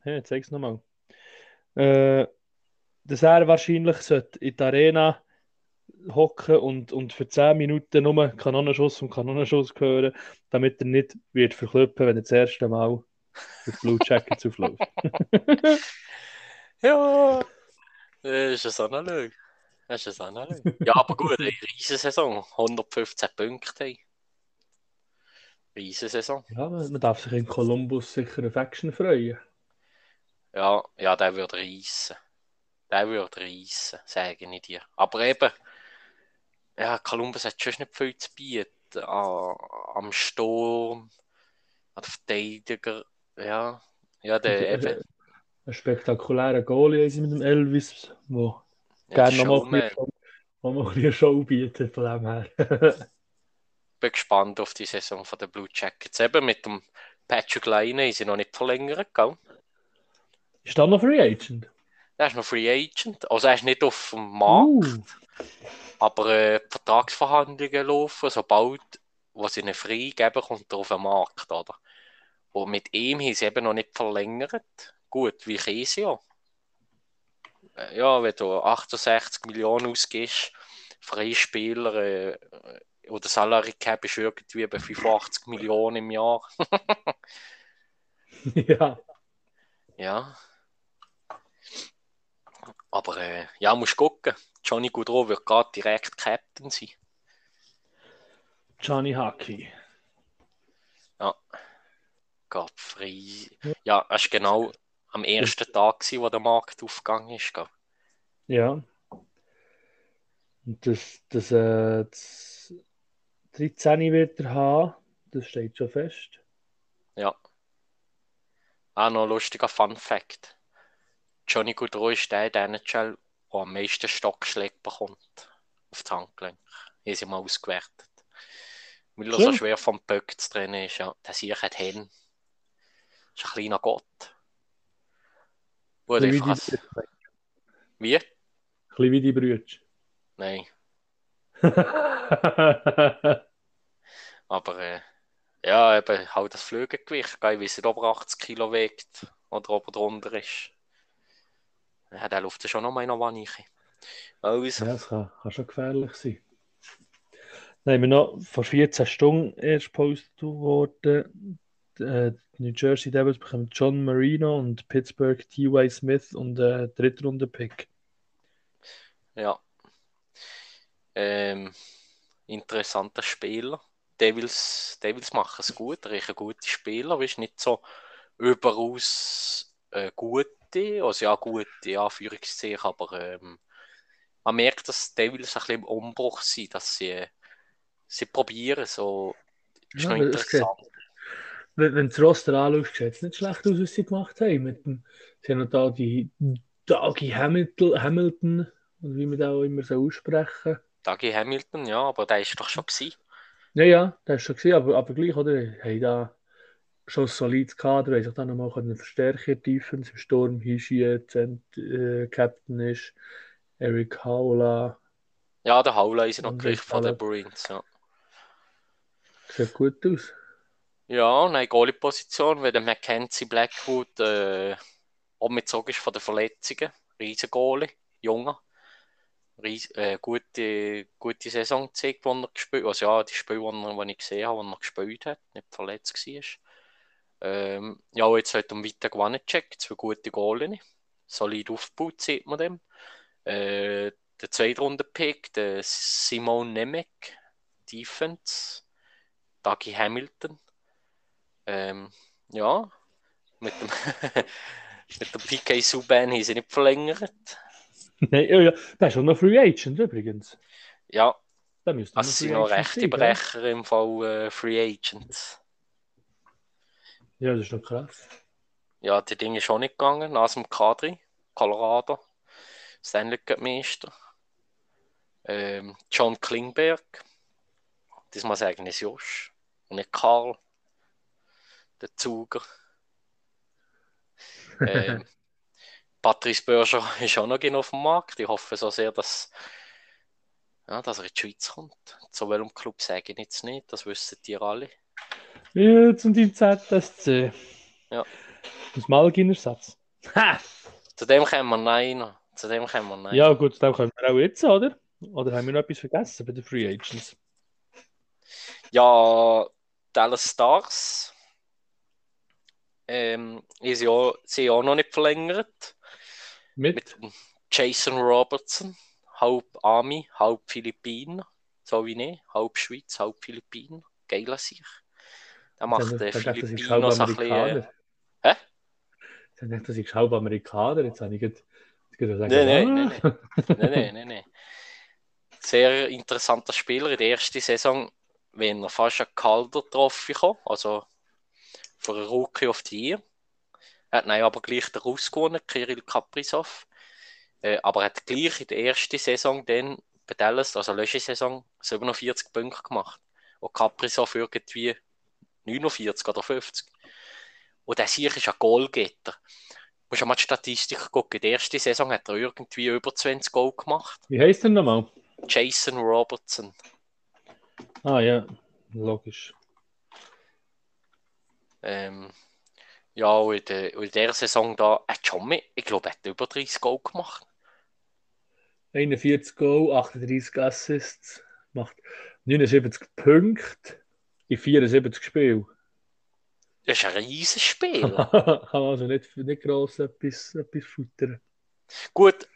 hey, jetzt sag es nochmal, äh, dass er wahrscheinlich sollte in der Arena hocken und, und für 10 Minuten nur Kanonenschuss und Kanonenschuss hören, damit er nicht wird verklüppen, wenn er das erste Mal mit Blue Jackets aufläuft. ja, ist eine Lüge. Das ist eine Lüge. Ja, aber gut, eine Riesensaison. 115 Punkte. Riesensaison. Ja, man darf sich in Columbus sicher auf Action freuen. Ja, ja, der würde reissen. Der würde reissen, sage ich dir. Aber eben, ja, Columbus hat schon nicht viel zu bieten. am Sturm, an den Verteidiger. Ja, ja, der eben. Ein spektakulärer Goalie mit dem Elvis, der ja, gerne noch mal, noch eine Show bietet von dem her. bin gespannt auf die Saison von der Blue Jackets. Eben mit dem Patrick Line ist sie noch nicht verlängert, gell? Ist da noch Free Agent? Er ist noch Free Agent. Also er ist nicht auf dem Markt. Uh. Aber äh, Vertragsverhandlungen laufen, sobald was ihnen freigeben, kommt er auf den Markt, oder? Und mit ihm haben sie eben noch nicht verlängert. Gut, wie. Äh, ja, wenn du 68 Millionen ausgibst, Freispieler äh, oder Salary Cap ist irgendwie bei 85 Millionen im Jahr. ja. Ja. Aber äh, ja, musst gucken. Johnny Goudreau wird gerade direkt Captain sein. Johnny Hockey. Ja. Gott frei. Ja, es war genau am ersten Tag, wo der Markt aufgegangen ist. Gell? Ja. Und das, das, äh, das 13 wird er haben, das steht schon fest. Ja. Ah, noch ein lustiger Fun Fact. Johnny Goudreau ist der der NHL, der am meisten Stockschläge bekommt auf das Handgelenk. Hier sind mal ausgewertet. Weil er so schwer vom Böck zu trennen ist. Ja. Der Sieg hat Hände ist ein kleiner Gott. Gut, ich fass... Wie? Ein bisschen wie die Brüder. Nein. Aber äh, ja, eben halt das Flügelgewicht. Ich weiß nicht, ob er 80 Kilo wiegt oder ob er drunter ist. Ja, der Luft ist schon noch mal in der Wanne. Also. Ja, das kann, kann schon gefährlich sein. Dann haben wir noch vor 14 Stunden erst gepostet worden. Äh, New Jersey Devils bekommen John Marino und Pittsburgh T.Y. Smith und äh, Drittrunde-Pick. Ja. Ähm, interessanter Spieler. Devils, Devils machen es gut, ein guter Spieler, ist nicht so überaus äh, gute, also ja, gute Anführungszeichen, aber ähm, man merkt, dass Devils ein bisschen im Umbruch sind, dass sie, sie probieren, so, ist ja, noch interessant wenn, wenn du das Roster anschaust, sieht es nicht schlecht aus, was sie gemacht haben. Mit dem, sie haben da die Dagi Hamilton, Hamilton, oder wie man das auch immer so aussprechen. Dagi Hamilton, ja, aber der ist doch schon gewesen. Ja, ja, der ist schon gewesen, aber, aber gleich, oder? Haben da schon ein solides Kader, haben sich dann nochmal verstärken Defense im Sturm, Hishi jetzt äh, Captain ist, Eric Haula. Ja, der Haula ist noch gleich von den Bruins, ja. Sieht gut aus. Ja, eine Goalie-Position, weil der Mackenzie Blackwood äh, umgezogen ist von den Verletzungen. Riesen Goalie, junger. ries äh, gute, gute Saison gezeigt, die er gespielt Also ja, die Spiele, die ich gesehen habe, die er gespielt hat, nicht verletzt war. Ähm, ja, jetzt hat er weiter gewonnen gecheckt, zwei gute Goalen. Solid aufgebaut, sieht man dem. Äh, der zweite Runde Pick, der Simon Nemec, Defense, Dougie Hamilton. Ähm, ja, mit dem, mit dem PK Subban haben sie nicht verlängert. Nein, ja, ja. Der ist schon noch Free Agent übrigens. Ja, Da müsste das sind noch rechte Brecher im Fall äh, Free Agents. Ja, das ist noch krass. Ja, die Dinge ist schon nicht gegangen, nach dem Kadri, Colorado, Stanley Meister. Ähm, John Klingberg, das muss sagen, ist Josh und nicht Karl, der Zuger. ähm, Patrice Berger ist auch noch genau auf dem Markt. Ich hoffe so sehr, dass, ja, dass er in die Schweiz kommt. Zu welchem Club sage ich jetzt nicht, das wissen die alle. Ja, zum Team ZSC. Ja. Das Malgin-Ersatz. Zu dem kommen wir nein. Zu dem kommen wir nein. Ja, gut, dann können wir auch jetzt, oder? Oder haben wir noch etwas vergessen bei den Free Agents? Ja, Dallas Stars. Ähm, ist ja, sie auch noch nicht verlängert. Mit? Mit Jason Robertson, halb Ami, halb Philippiner, so wie ich, halb Schweiz, halb Philippiner. Geiler sich. Der macht ist Philippiner so ein bisschen. Äh, hä? Ich dachte, das ist halb Amerikaner. Jetzt habe ich gerade Nein, nein, ah. nein, nein, nein, nein, nein. Sehr interessanter Spieler. In der ersten Saison, wenn er fast einen Calder Trophy kam, also für einen Rookie of the Year. Er hat nein, aber gleich den Russ gewonnen, Kirill Kaprizov. Äh, aber er hat gleich in der ersten Saison dann bei Dallas, also letzte Saison, 47 Punkte gemacht. Und Kaprizov irgendwie 49 oder 50. Und der sicher ist ein Goalgetter. Du musst mal die Statistik gucken. In der ersten Saison hat er irgendwie über 20 Goal gemacht. Wie heißt der nochmal? Jason Robertson. Ah ja, logisch. Ähm, ja, und in der, in der Saison da hat mehr, ich glaube, hat über 30 Goal gemacht. 41 Goal, 38 Assists, macht 79 Punkte in 74 Spielen. Das ist ein riesiges Spiel. Kann also nicht, nicht gross etwas, etwas futtern. Gut,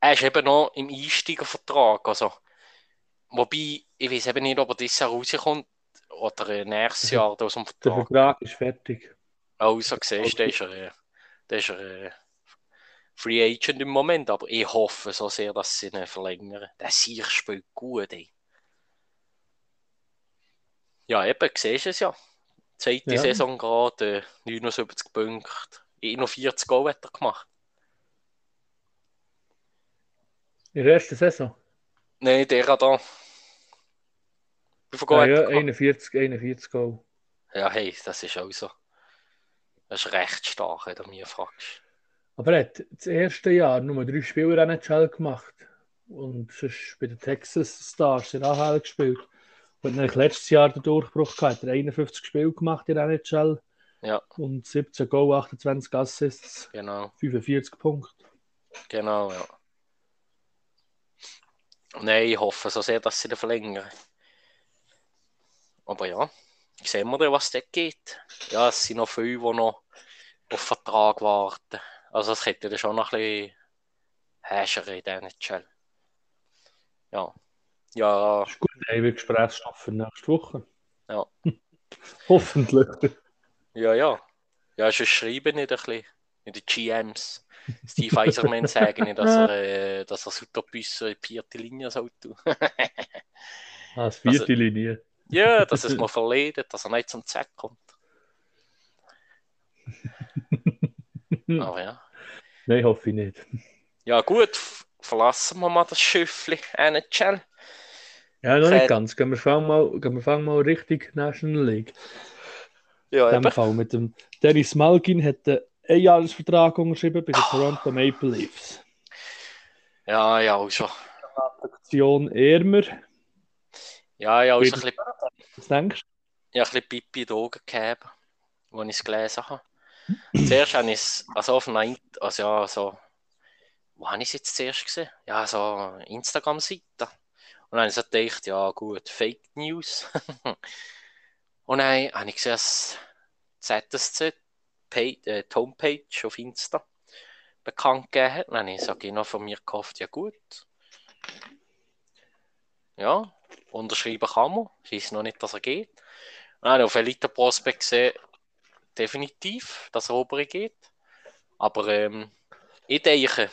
er ist eben noch im Einsteigervertrag. Also, wobei, ich weiß eben nicht, ob er dieses Jahr rauskommt oder äh, nächstes Jahr aus dem Der Vertrag. Vertrag ist fertig. Also, siehst du, der ist er, äh, der ist er äh, Free Agent im Moment, aber ich hoffe so sehr, dass sie ihn verlängern. Der Sieg spielt gut, ey. Ja, eben, siehst du es ja. Zweite Ja. Saison gerade, äh, 79 Punkte, 41 Goal hat er gemacht. In der ersten Saison. Nein, der hat da. Ja, gemacht? 41, 41 Goal. Ja, hey, das ist auch so. Das ist recht stark, wenn du mich fragst. Aber er hat das erste Jahr nur drei Spiele in der NHL gemacht. Und sonst bei den Texas Stars in AHL gespielt. Und dann letztes Jahr den Durchbruch gehabt. Er hat 51 Spiele gemacht in NHL. Ja. Und 17 Goal, 28 Assists, Genau, 45 Punkte. genau, ja. Nein, ich hoffe so sehr, dass sie den verlängern. Aber ja, sehen wir dann, was dort geht. Ja, es sind noch viele, die noch auf Vertrag warten. Also es hätte dann schon noch ein bisschen Häscher in der NHL. Ja. Ja, ist gut, dann haben wir Gesprächsstoff für nächste Woche. Ja. Hoffentlich. Ja, ja. Ja, schon schreiben nicht ein bisschen in den GMs. Steve Eiserman sagen nicht, dass er, äh, dass er Sutterbüsse in die vierte Linie soll tun. Ah, vierte Linie. Ja, dass es mal verledet, dass er nicht zum Zweck kommt. Aber ja. Nein, hoffe ich nicht. Ja, gut, verlassen wir mal das Schiffli NHL. Ja, noch nicht ganz. Gehen wir fangen mal, gehen wir fangen mal richtig National League. Ja, In dem. Fall mit dem Dennis Malkin hat einen Einjahresvertrag unterschrieben bei den Toronto Maple Leafs. Ja, ja, auch schon. Aktion Ermer. Ja, ja, auch schon ein Wieder- bisschen, Was denkst ja, ein bisschen Pipi in die Augen gegeben, als ich es gelesen habe. Zuerst habe ich es, also auf Nein, also ja, so wo habe ich es jetzt zuerst gesehen? Ja, so Instagram-Seite. Und dann habe ich so gedacht, ja gut, Fake News. und dann habe ich gesehen, dass ZSC Page, äh, die Homepage auf Insta bekannt gegeben hat. Dann habe ich so genau von mir gehofft, ja gut. Ja, unterschreiben kann man. Ich weiß noch nicht, dass er geht. Dann habe ich auf Elite Prospect gesehen, definitiv, dass er obere geht. Aber ähm, ich denke,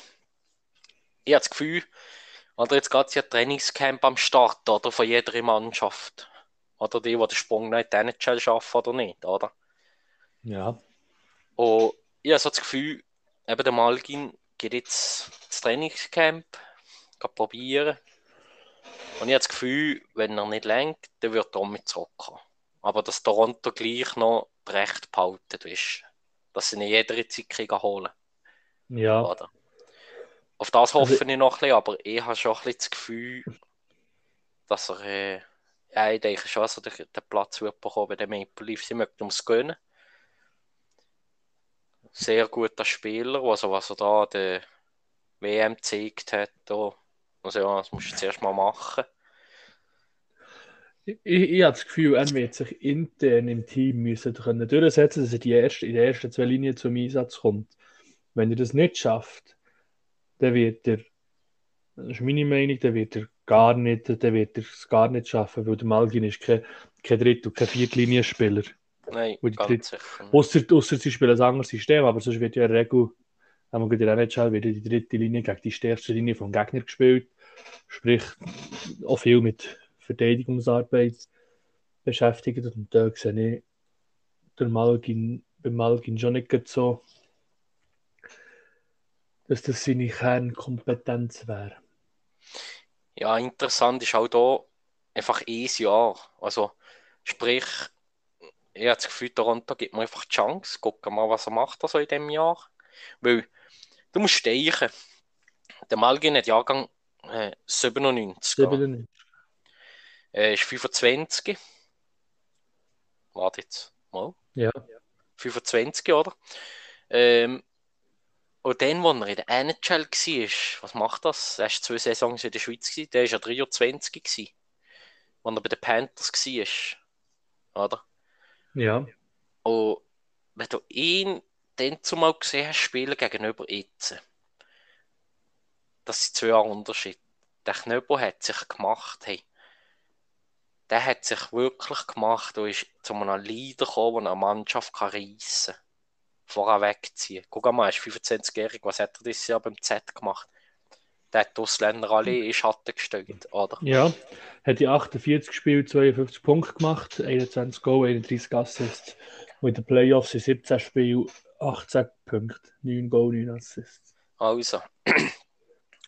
ich habe das Gefühl, oder jetzt geht es ja Trainingscamp am Start, oder? Von jeder Mannschaft. Oder die, die den Sprung nicht in die NHL schaffen oder nicht, oder? Ja. Und ich habe so das Gefühl, eben der Malgin geht jetzt ins Trainingscamp, kann probieren. Und ich habe das Gefühl, wenn er nicht lenkt, dann wird er mit zurückkommen. Aber dass Toronto gleich noch Recht behalten ist, dass sie nicht jede Zeit holen Ja. Oder? Auf das hoffe also, ich noch ein bisschen, aber ich habe schon ein bisschen das Gefühl, dass er, äh, ja, ich denke schon, dass er den, Platz wird bekommen bei den Maple Leafs. Sie möchten ums gönnen. Sehr guter Spieler, also was er da der WM gezeigt hat, da, also ja, das musst du zuerst mal machen. Ich, ich, habe das Gefühl, er wird sich intern im Team müssen können durchsetzen, dass er die erste, in den ersten zwei Linien zum Einsatz kommt. Wenn er das nicht schafft, dann wird er, das ist meine Meinung, dann wird er gar nicht, dann wird er es gar nicht schaffen, weil der Malgin ist kein, kein Dritt- und kein Viertlinienspieler. Nein. Ausser, ausser sie spielen ein anderes System, aber sonst wird ja in der Regel, wenn man in der NHL wird die dritte Linie gegen die stärkste Linie vom Gegner gespielt. Sprich, auch viel mit Verteidigungsarbeit beschäftigt. Und da sehe ich der Malgin, beim Malgin schon nicht so dass das seine Kernkompetenz wäre. Ja, interessant ist auch da einfach ein Jahr. Also, sprich, ich habe das Gefühl, Toronto gibt mir einfach die Chance. Gucken mal, was er macht also in diesem Jahr. Weil du musst steigen. Der Malgin hat Jahrgang äh, 97. 97. Er ist 25. Warte jetzt mal. Ja. 25, oder? Ähm, und dann, als er in der NHL war, was macht das? Er war zwei Saisons in der Schweiz, der war ja 23, als er bei den Panthers war. Oder? Ja. Und wenn du ihn dann zumal gesehen hast, spielen gegenüber jetzt, das sind zwei Jahre Unterschied. Der Knöbel hat sich gemacht, hey. Der hat sich wirklich gemacht und ist zu einem Leader gekommen, der eine Mannschaft reissen kann vorher wegziehen. Guck mal, er ist 25-jährig, was hat er dieses Jahr beim Z gemacht? Der hat die Ausländer alle in Schatten gestellt, oder? Ja, hat die 48 Spiele, 52 Punkte gemacht, 21 Goal, 31 Assists. Und in den Playoffs in 17 Spielen 18 Punkte, 9 Goal, 9 Assists. Also,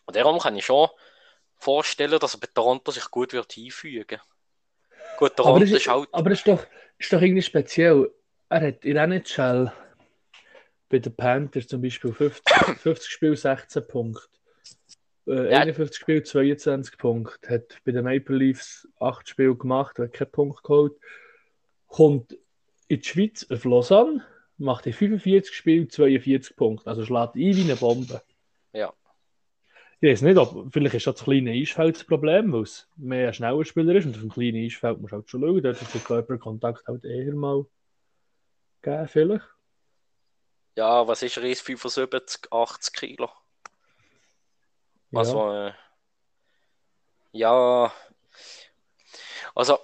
und darum kann ich schon vorstellen, dass er bei Toronto sich gut wird einfügen Gut, Toronto aber ist, ist halt... Aber es ist doch, ist doch irgendwie speziell. Er hat in NHL bei den Panthers zum Beispiel 50, 50 Spiele 16 Punkte. Äh, ja. 51 Spiele 22 Punkte. Hat bei den Maple Leafs 8 Spiele gemacht, hat keinen Punkt geholt. Kommt in die Schweiz auf Lausanne, macht in 45 Spielen 42 Punkte. Also schlägt ein wie eine Bombe. Ja. Ich weiß nicht, ob vielleicht ist das kleine Eisfeld das Problem, weil es mehr ein schneller Spieler ist und auf dem kleinen Eisfeld muss halt schon schauen, dort ist der Körperkontakt halt eher mal geben vielleicht. Ja, was ist jetzt? 75, 80 Kilo. Also, ja. Äh, ja. Also,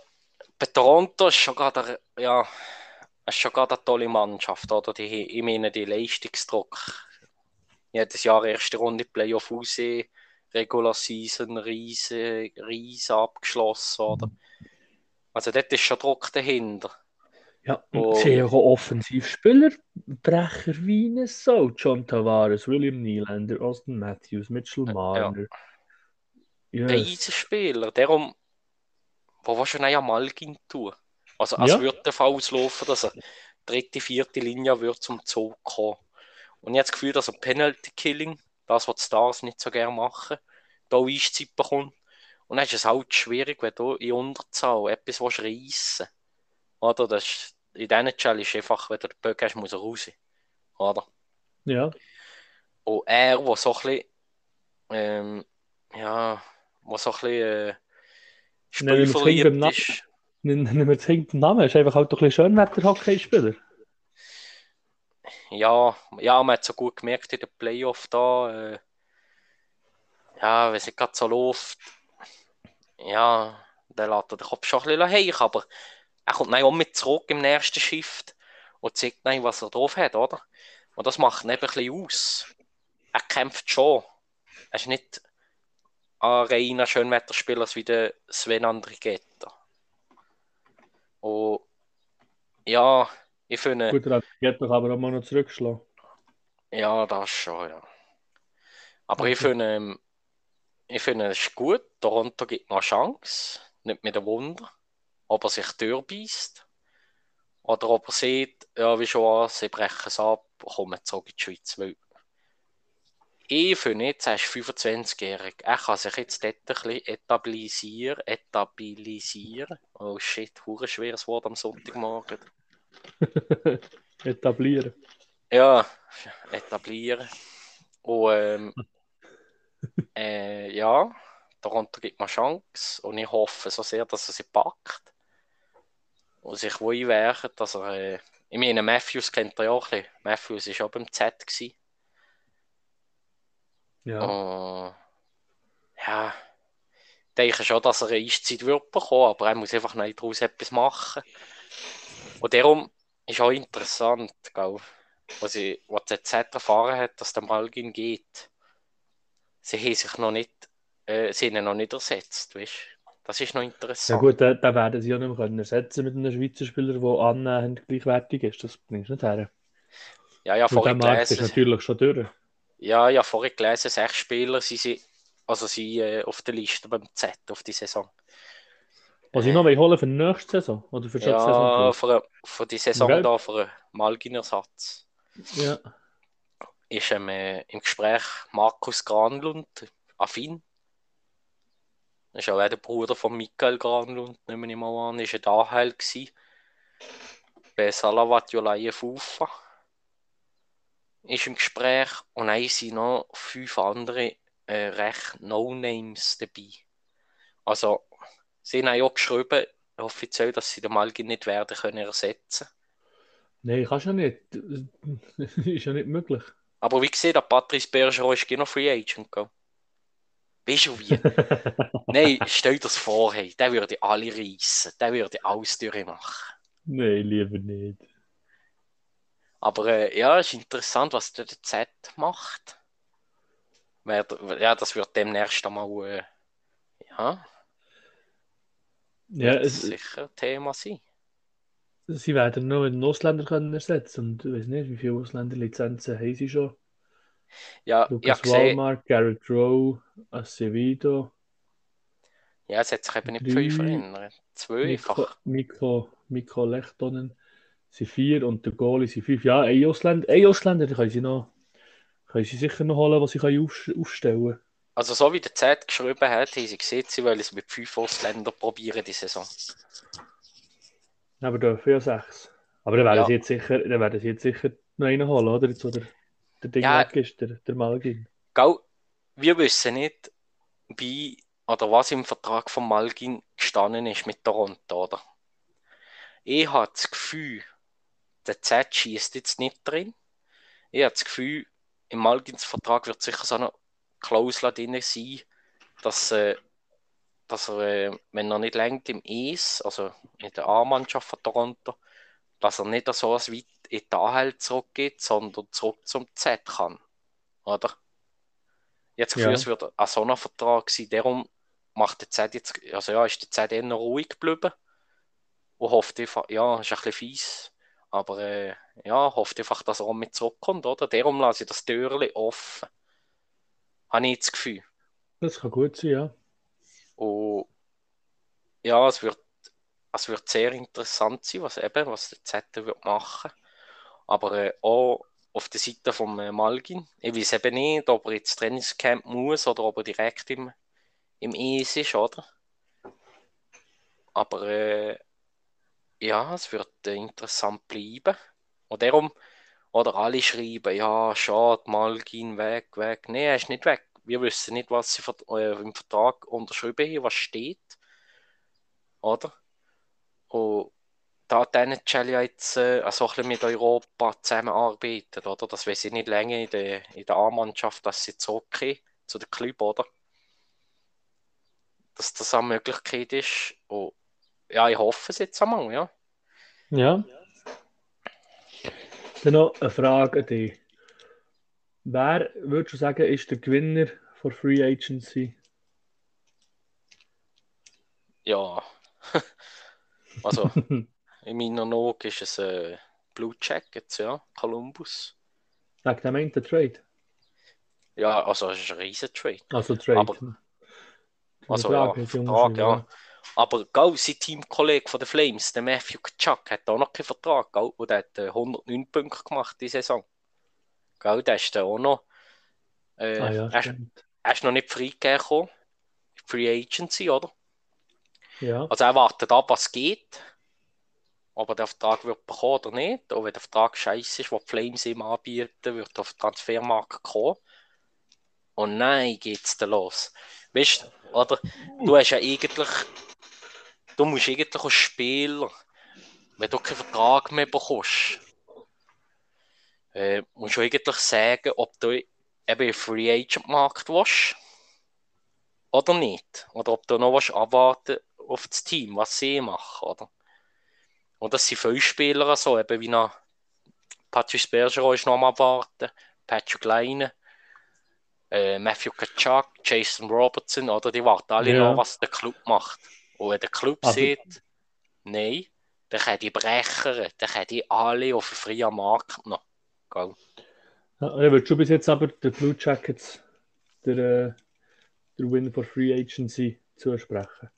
bei Toronto ist schon gerade, ja, ist schon gerade eine tolle Mannschaft, oder? Die, ich meine, die Leistungsdruck. Jedes Jahr erste Runde Playoff raus, Regular Season, riese, riese abgeschlossen, oder? Also, dort ist schon Druck dahinter. Ja, und sie haben auch Offensivspieler, Brecher wie Sau. John Tavares, William Nylander, Austin Matthews, Mitchell Marner. Ja. Yes. Spieler, darum, wo wir schon einmal Malgin tun. Also, es ja. würde der Fall auslaufen, dass er dritte, vierte Linie wird zum Zug kommen. Und ich habe das Gefühl, dass er Penalty Killing, das, was die Stars nicht so gerne machen, da Eiszeit bekommt. Und dann ist es halt schwierig, wenn du in Unterzahl etwas reissen willst. Oder? Das ist, in diesen Challenge ist einfach, wenn du den Böck hast, muss er raus. Oder? Ja. Und er, der so ein bisschen ähm, ja, was so ein bisschen äh, Namen. ist. Wir es beim Namen. Ist einfach halt ein bisschen Schönwetter-Hockeyspieler. Ja, ja, man hat so gut gemerkt in den Playoff da. Äh, ja, wenn es gerade so läuft, ja, dann lässt er den Kopf schon ein bisschen heich, aber er kommt dann auch mit zurück im nächsten Shift und zeigt dann, was er drauf hat, oder? Und das macht ihn eben ein bisschen aus. Er kämpft schon. Er ist nicht ein reiner Schönwetterspieler wie der Sven Andrigetta. Und ja, ich finde. Gut, der Andrigetta kann aber auch mal noch zurückschlagen. Ja, das schon, ja. Aber okay. ich finde, ähm, ich finde es ist gut. Toronto gibt noch eine Chance. Nicht mit dem Wunder. Ob er sich durchbeißt. Oder ob er sieht, ja, wie schon, sie brechen es ab, kommen zurück in die Schweiz. Weil ich finde jetzt, er ist 25-jährig. Er kann sich jetzt dort ein bisschen etablisieren. Etablisieren. Oh shit, hure schweres Wort am Sonntagmorgen. etablieren. Ja, etablieren. Und ähm, äh, ja, Toronto gibt mir Chance und ich hoffe so sehr, dass er sie packt und sich wo einwerfen, dass er, äh, ich meine, Matthews kennt er ja auch ein bisschen. Matthews war auch beim Z. Gewesen. Ja. Und, ja, ich denke schon, dass er eine Eiszeit wird bekommen, aber er muss einfach nicht daraus etwas machen. Und darum ist auch interessant, gell, was, ich, was der Z erfahren hat, dass der Malgin geht sie haben sich noch nicht, äh, sie haben noch nicht ersetzt, weißt Das ist noch interessant. Ja gut, da, da werden sie ja nicht mehr können ersetzen mit einem Schweizer Spieler, der annähernd gleichwertig ist. Das bringst du nicht her. Ja, ja, vorher gelesen. ist natürlich schon durch. Ja, ja, vorher gelesen, sechs Spieler sind sie, also sie äh, auf der Liste beim Z auf die Saison. Was ich noch will holen für die nächste Saison? Oder für die ja, Saison? für, für die Saison okay. da, für Malgin-Ersatz. Ja ist ähm, äh, im Gespräch Markus Granlund, Affin. Ist auch der Bruder von Michael Granlund, nehmen wir mal an, ist ein Daheil gsi. Bei Salavat Jolayev Ufa ist im Gespräch und dann sind noch fünf andere äh, recht No-Names dabei. Also, sie haben auch geschrieben, offiziell, dass sie den Malgin nicht werden können ersetzen. Nein, kannst du ja nicht. ist ja nicht möglich. Aber wie gesehen, der Patrice Bergeron ist genau Free Agent. Gell? Weißt du wie? Nein, stell dir das vor, hey, der würde alle reissen, der würde alles durchmachen. Nein, lieber nicht. Aber äh, ja, es ist interessant, was der Z macht. Ja, das wird demnächst einmal, äh, ja, ja es sicher ein Thema sein. Sie werden nur einen Ausländer können ersetzen und ich weiß nicht, wie viele Ausländerlizenzen haben sie schon. Ja, Lucas ja, Walmart, Garrett Rowe, Acevedo. Ja, es hat sich eben nicht viel verändert. Zwei Mikro, Mikro, Mikro Lechtonen sind vier und der Goalie sind fünf. Ja, ein Ausländer, ein Ausländer können sie noch können sie sicher noch holen, was sie können auf, aufstellen Also so wie der Z geschrieben hat, haben sie gesehen, sie wollen es mit fünf Ausländern probieren die Saison. Aber dürfen ja sechs. Aber dann werden, ja. sie, jetzt sicher, dann werden sie jetzt sicher noch einen holen, oder? Jetzt, wo der, der Ding ja. weg ist, der, der Malgin. Gau, wir wissen nicht, wie oder was im Vertrag von Malgin gestanden ist mit Toronto, oder? Ich habe das Gefühl, der Z schießt jetzt nicht drin. Ich habe das Gefühl, im Malgins Vertrag wird sicher so eine Klausel drin sein, dass äh, dass er, äh, wenn er nicht längt im Eis, also in der A-Mannschaft von Toronto, dass er nicht so weit in die AHL zurückgeht, sondern zurück zum Z kann. Oder? Jetzt ja. es wird ein Vertrag sein, darum macht der Z jetzt, also ja, ist der Z eher ruhig geblieben und hofft einfach, ja, ist ein bisschen fies, aber äh, ja, hofft einfach, dass er auch mit zurückkommt, oder? Darum lasse ich das Türchen offen. Habe ich das Gefühl. Das kann gut sein, ja. Und ja, es wird, es wird sehr interessant sein, was eben, was der Z wird machen. Aber äh, auch auf der Seite von äh, Malgin. Ich weiß eben nicht, ob er jetzt Trainingscamp muss oder ob er direkt im, im ES ist, oder? Aber äh, ja, es wird äh, interessant bleiben. Und darum, oder alle schreiben, ja, schade, Malgin weg, weg. Nein, er ist nicht weg. wir wissen nicht, was sie äh, im Vertrag unterschrieben haben, was steht. Oder? Und da die NHL jetzt äh, also ein bisschen mit Europa zusammenarbeitet, oder? Das weiß ich nicht länger in der, in der A-Mannschaft, dass sie zurückgehen zu den Club, oder? Dass das eine Möglichkeit ist. Und ja, ich hoffe es jetzt einmal, ja. Ja. Dann noch eine Frage an dich. Wer, würdest du sagen, ist der Gewinner von Free Agency? Ja. also, in meiner Augen ist es äh, Blue Jackets, ja, Columbus. Wegen dem einen Trade? Ja, also es ist ein riesen Trade. Also Trade. Aber, also Frage, ja, Vertrag, ja. Aber gell, sein Teamkollege von den Flames, der Matthew Kachuk, hat auch noch keinen Vertrag, gell? Und der hat 109 äh, Punkte gemacht die Saison. Gell, der ist dann auch noch. Äh, ah, ja, er, er, ist noch nicht freigegeben. Free Agency, oder? Ja. Also er wartet ab, was geht. Ob er den Vertrag wird bekommen oder nicht. Und wenn der Vertrag scheiße ist, was die Flames ihm anbieten, wird er auf den Transfermarkt kommen. Und nein, geht's dann los. Weißt du, oder? Du hast ja eigentlich du musst eigentlich als Spieler, wenn du keinen Vertrag mehr bekommst, äh, musst du eigentlich sagen, ob du eben im Free Agent Markt willst oder nicht. Oder ob du noch was abwarten auf das Team, was sie machen, oder? Und das sind viele Spieler so, eben wie noch Patrice Bergeron ist noch am Abwarten, Patrick Leine, äh, Matthew Kachuk, Jason Robertson, oder? Die warten alle ja. noch, was der Club macht. Und wenn der Club Aber... sieht, nein, dann können die Brecher, dann können die alle auf den freien Markt noch gehen. Ja, würdest du bis jetzt aber den Blue Jackets, der, äh, der Win for Free Agency, zusprechen?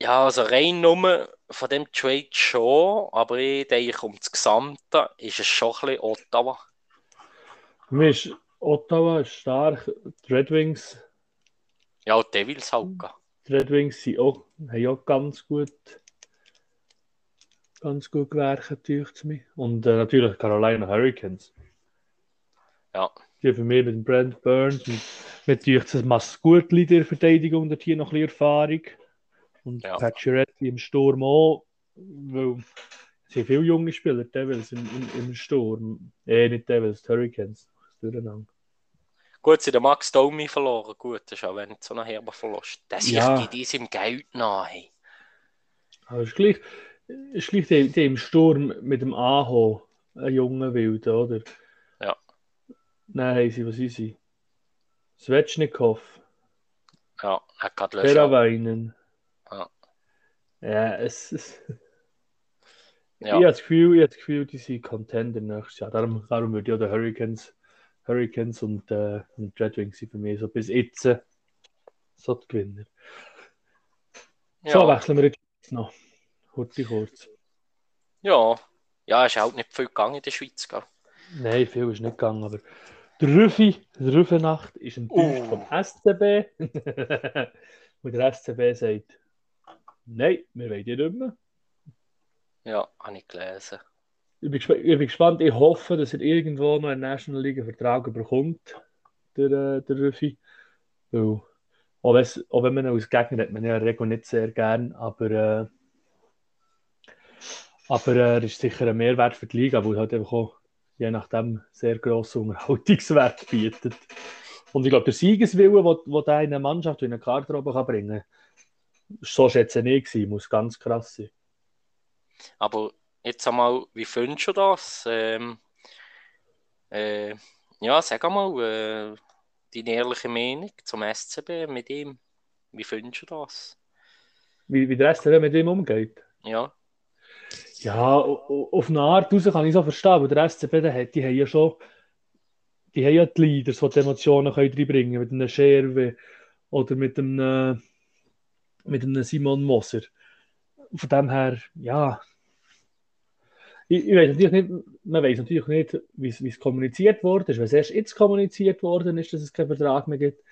Ja, also rein nur von dem Trade schon, aber ich denke, um das Gesamte ist es schon ein bisschen Ottawa. Für mich ist Ottawa stark, die Red Wings. Ja, die Devils halt. Die Red Wings sind auch, haben auch ganz gut, ganz gut gewerkt, es mir. Und äh, natürlich Carolina Hurricanes. Ja. Die für mich mit Brent Burns, mit, mit das Mascutli der Verteidigung, dort hier noch ein bisschen Erfahrung. Und ja. Pacioretty im Sturm auch, weil es sind viele junge Spieler, Devils im, im, im Sturm. Eh, nicht Devils, Hurricanes. Durcheinander. Gut, sie den Max Domi verloren. Gut, das ist auch wenn so ein herber Verlust. Das ja. die, die sind Geld nahe. Aber es ist gleich, ist gleich die, die im Sturm mit dem Aho, ein junger Wilde, oder? Ja. Nein, sie, was ist sie? Svechnikov. Ja, er kann löschen. Peraweinen. Ja. Ja, es ist. Ja. Ich habe das Gefühl, ich habe das Gefühl, die sind Contender nächstes Jahr. Darum, darum würde ich auch den Hurricanes Hurricanes und, äh, und Red Wings sind für mich so bis jetzt äh, so die Gewinner. Ja. So, wechseln wir jetzt noch. Kurz, kurz. Ja, ja, ist auch nicht viel gegangen in der Schweiz. Gell? Nein, viel ist nicht gegangen, aber der Rüffi, der Rüffenacht ist enttäuscht oh. vom SCB. und der SCB sagt, nein, wir wollen die nicht mehr. Ja, habe ich gelesen ich bin, ich bin gespannt. Ich hoffe, dass er irgendwo noch einen National League Vertrag bekommt, der, äh, der Rüffi. Weil, auch, auch wenn man ihn als Gegner hat, man ja Rego nicht sehr gern, aber, äh, aber äh, er ist sicher ein Mehrwert für die Liga, weil er halt einfach auch je nachdem sehr grossen Unterhaltungswert bietet. Und ich glaube, der Siegeswille, den er eine Mannschaft, in eine Garderobe kann bringen kann, so schätze ich nicht, muss ganz krass sein. Aber Jetzt einmal, wie findest du das? Ähm, äh, ja, sag einmal äh, deine ehrliche Meinung zum SCB mit ihm. Wie findest du das? Wie, wie der SCB mit ihm umgeht? Ja. Ja, auf eine Art raus kann ich so verstehen, aber der SCB, der hat, die haben ja schon die haben ja die Leaders, die die Emotionen reinbringen können, mit einem Scherwe oder mit einem, mit einem Simon Moser. Von dem her, ja, ich, ich weiß natürlich nicht, man weiß natürlich nicht, wie es kommuniziert worden ist. Wenn es erst jetzt kommuniziert worden ist, dass es keinen Vertrag mehr gibt,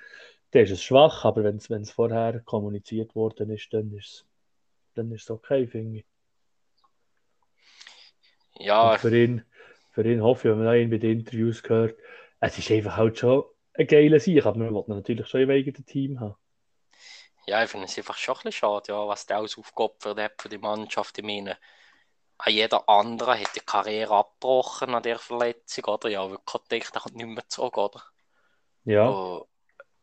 dann ist es schwach. Aber wenn es vorher kommuniziert worden ist, dann ist es dann ist okay, finde ich. Ja. Und für ihn, für ihn hoffe ich, wenn man ihn bei den Interviews gehört, es ist einfach halt schon, ein geiler Sieg, aber man will natürlich schon ein eigenes Team haben. Ja, ich finde es einfach schon ein bisschen schade, ja, was der alles aufgeopfert hat für die Mannschaft. Ich meine, jeder andere hat die Karriere abgebrochen an der Verletzung, oder? Ja, wirklich gedacht, der kommt nicht mehr zurück, oder? Ja. Und,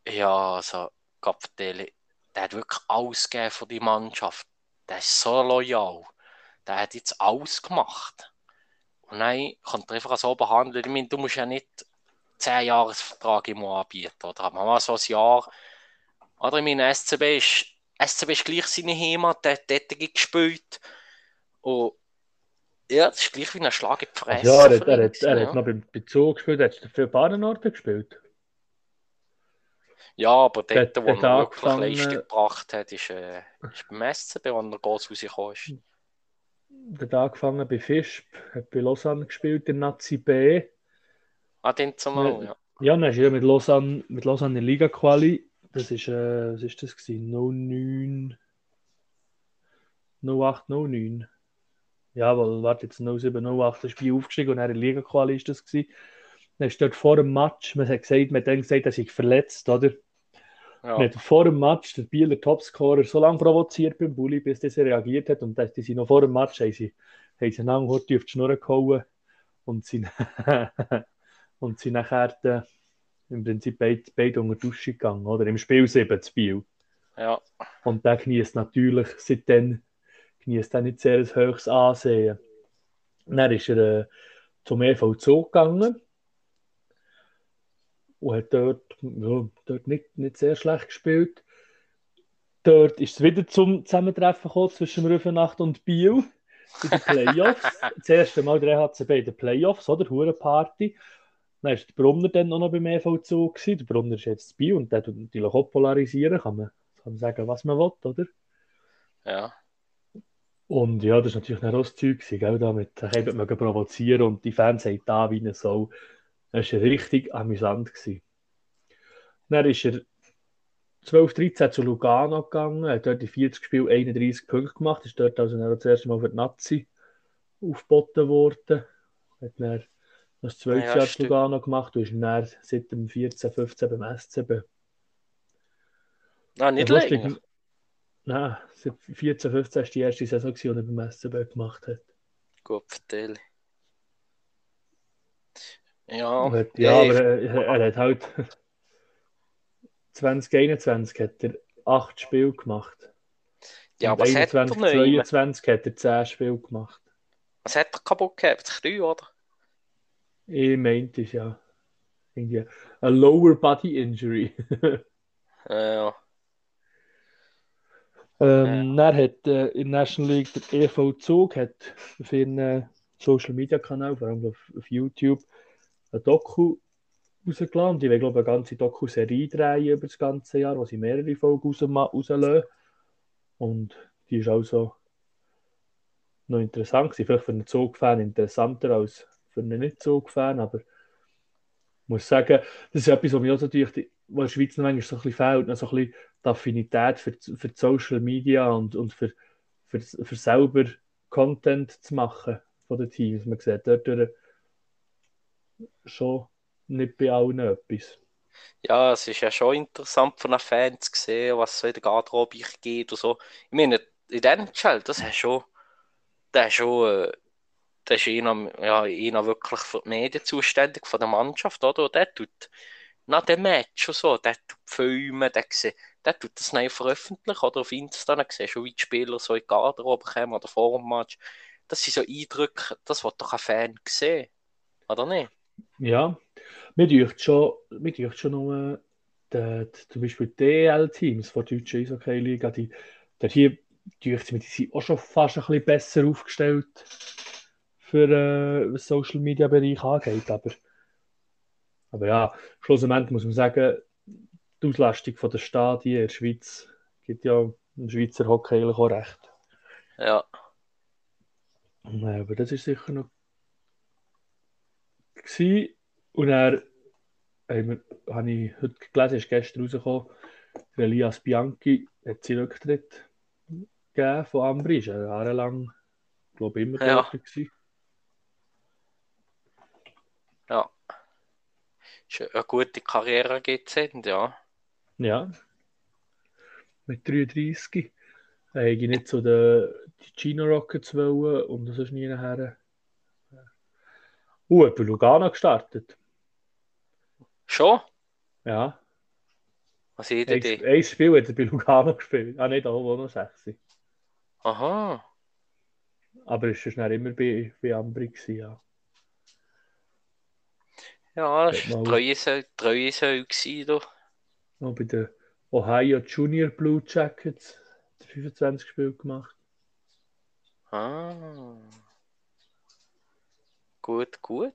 ja, also, Gapfeldeli, der hat wirklich alles gegeben für die Mannschaft. Der ist so loyal. Der hat jetzt alles gemacht. Und dann kommt er einfach so behandeln. Ich meine, du musst ja nicht 10 Jahresvertrag im anbieten, oder? Aber mal so ein Jahr. Oder ich meine, SCB ist, SCB ist gleich seine Heimat, der hat dort gespielt. Und ja, das ist gleich wie ein Schlag in die Fresse. Ja, er, er, hat, er ja. hat noch beim Bezug gespielt, er hat für Bahnenorte gespielt. Ja, aber dort, wo er wirklich Leistung gebracht hat, ist, äh, ist beim SCB, wo er groß rausgekommen ist. Er hat angefangen bei Fischb, hat bei Lausanne gespielt, in Nazi B. Ah, den zumal, ja. Ja, dann ist er mit Lausanne, mit Lausanne in Liga Quali. Das ist, äh, was ist das gewesen? 09, 08, 09. Ja, weil, warte, jetzt 07, 08 ist Spiel aufgestiegen und er in Liga Quali ist das gewesen. Dann ist dort vor dem Match, man hat gesagt, man hat dann gesagt, er sei verletzt, oder? Ja. Man hat vor dem Match der Bieler Topscorer so lange provoziert beim Bulli, bis er reagiert hat und die sind noch vor dem Match, haben sie, haben sie einen auf die Schnur gehauen und sind, und sind nachher äh, im Prinzip beide, beide unter die Dusche gegangen, oder? Im Spiel 7 zu Biel. Ja. Und der genießt natürlich seitdem genießt er nicht sehr ein höchstes Ansehen. dann ist er äh, zum EVZ gegangen und hat dort, ja, dort nicht, nicht sehr schlecht gespielt. Dort ist es wieder zum Zusammentreffen gekommen zwischen Rüfenacht und Biel in den Playoffs. das erste Mal der HCB in den Playoffs, oder? Hurenparty. Dann war der Brunner dann auch noch beim EVZ. Gewesen. Der Brunner ist jetzt Biel und der tut natürlich auch polarisieren. Kann man, kann man sagen, was man will, oder? Ja. Und ja, das war natürlich ein das Zeug, gell, damit eben man provozieren und die Fans haben da wie eine Sau. Das war richtig amüsant. Gewesen. Dann ist er 12, 13 zu Lugano gegangen, hat dort die 40 Spiele 31 Punkte gemacht, ist dort also das erste Mal für die Nazi aufgeboten worden. Hat dann das zweite ja, Jahr zu Lugano gemacht und ist dann seit dem 14, 15 beim SCB. Ah, nicht länger. Nein, 14, 15 war die erste Saison, die er beim SCB gemacht hat. Gut, verteile. Ja, hat, ja, aber er, er, hat halt 2021 hat er 8 Spiele gemacht. Ja, aber 21, hat er 22 hat er 10 Spiele gemacht. Was hat er kaputt gehabt? Knie, oder? Ich meinte es ja. Irgendwie ein Lower Body Injury. ja. Ähm, ja. Er hat äh, in der National League der EV Zug hat auf ihren äh, Social Media Kanal, vor allem auf, auf YouTube, ein Doku rausgelassen. Die wollen, glaube ich, eine ganze Doku-Serie drehen über das ganze Jahr, wo sie mehrere Folgen raus, rauslassen. Und die ist also noch interessant gewesen. Vielleicht für einen Zug-Fan interessanter als für einen Nicht-Zug-Fan, aber ich muss sagen, das ist etwas, was mir auch natürlich, in der Schweiz noch manchmal so ein bisschen fehlt, noch so ein bisschen die Affinität für, für Social Media und, und für, für, für selber Content zu machen von den Teams. Man sieht dort schon nicht bei allen etwas. Ja, es ist ja schon interessant von den Fans zu sehen, was so in der Garderobe geht und so. Ich meine, in diesem Fall, das ist schon, der ist schon, äh, der ist einer, ja, einer wirklich für die Medien zuständig von der Mannschaft, oder? Und der tut nach dem Match und so, der tut filmen, der, der tut das neu veröffentlichen oder auf Insta, dann siehst du, wie die Spieler so in die Garderobe kommen oder vor dem Match. Das sind so Eindrücke, das wird doch ein Fan sehen, oder nicht? Ja, mir dürft schon, mir dürft schon nur die, zum Beispiel die DL-Teams von der deutschen Eishockey-Liga, die, die hier dürft mir, die sind auch schon fast ein bisschen besser aufgestellt für äh, Social Media Bereich angeht, aber, aber ja, schlussendlich muss man sagen, die Auslastung der Stadien in der Schweiz gibt ja im Schweizer Hockey eigentlich auch recht. Ja. Aber das ist sicher noch gewesen. Und er habe ich heute gelesen, ist gestern rausgekommen, Elias Bianchi hat seinen Rücktritt gegeben von Ambri, ist er jahrelang, glaube ich, immer ja. dort gewesen. Ja. eine gute Karriere GZ, ja. Ja. Mit 33. Äh, ich nicht so den, die Chino Rockets wollen und das ist nie nachher. Uh, bei Lugano gestartet. Schon? Ja. Was ist denn die? ein Spiel hat er bei Lugano gespielt. Ah, nicht da, wo noch 6. Aha. Aber es war immer bei, bei Ambri, gewesen, ja. Ja, das war treue Säule treue Säule gewesen, du. Noch bei den Ohio Junior Blue Jackets hat er 25 Spiele gemacht. Ah. Gut, gut.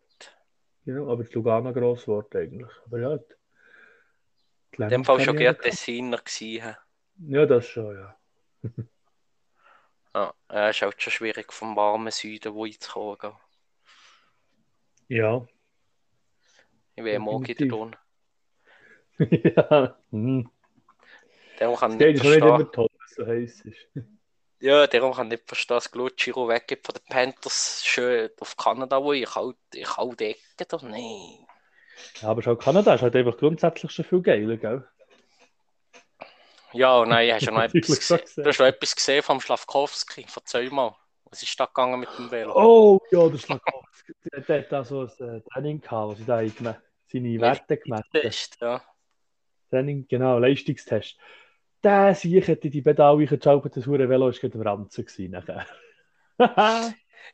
Genau, aber das Lugano gross Wort eigentlich. Aber ja, die In dem Fall schon gerne Tessiner gewesen. Ja, das schon, ja. Ja, äh, ist halt schon schwierig vom warmen Süden wo einzukommen. gell? Ja. Ich will morgen Definitiv. tun. Ja. Hm. Darum kann ich Das nicht ist schon nicht verstehen. immer toll, so heiß ist. Ja, darum kann ich nicht verstehen, dass Glutschiro weggeht von den Panthers schön auf Kanada, wo ich halt, ich halt Ecke da. Nein. Ja, aber schau, Kanada ist halt einfach grundsätzlich schon viel geiler, gell? Ja, nein, hast du noch etwas schon gesehen? Du hast noch etwas gesehen vom Schlafkowski, erzähl mal. Was ist da gegangen mit dem Velo? Oh, ja, der Schlagkowski. Der hat da so ein äh, Training gehabt, wo sie da seine Werte gemessen hat. Test, ja. Training, genau, Leistungstest. Der Sieg hätte die Pedale geschaltet, das hure Velo ist gerade am Ranzen gewesen nachher.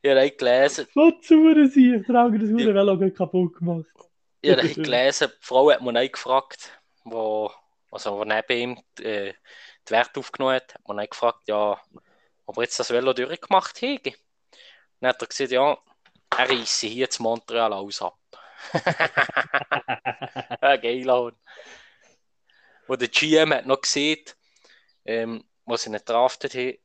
Ich habe gelesen, so zu Sieg, der andere das hure Velo kaputt gemacht. ich habe gelesen, die Frau hat mich gefragt, wo, also, wo neben ihm äh, die Werte aufgenommen hat, hat auch gefragt, ja, ob er jetzt das Velo durchgemacht hätte. Dann hat er gesagt, ja, er reisse hier zu Montreal alles ab. ja, geil, Wo der GM hat noch gesehen, ähm, was sie nicht draftet haben,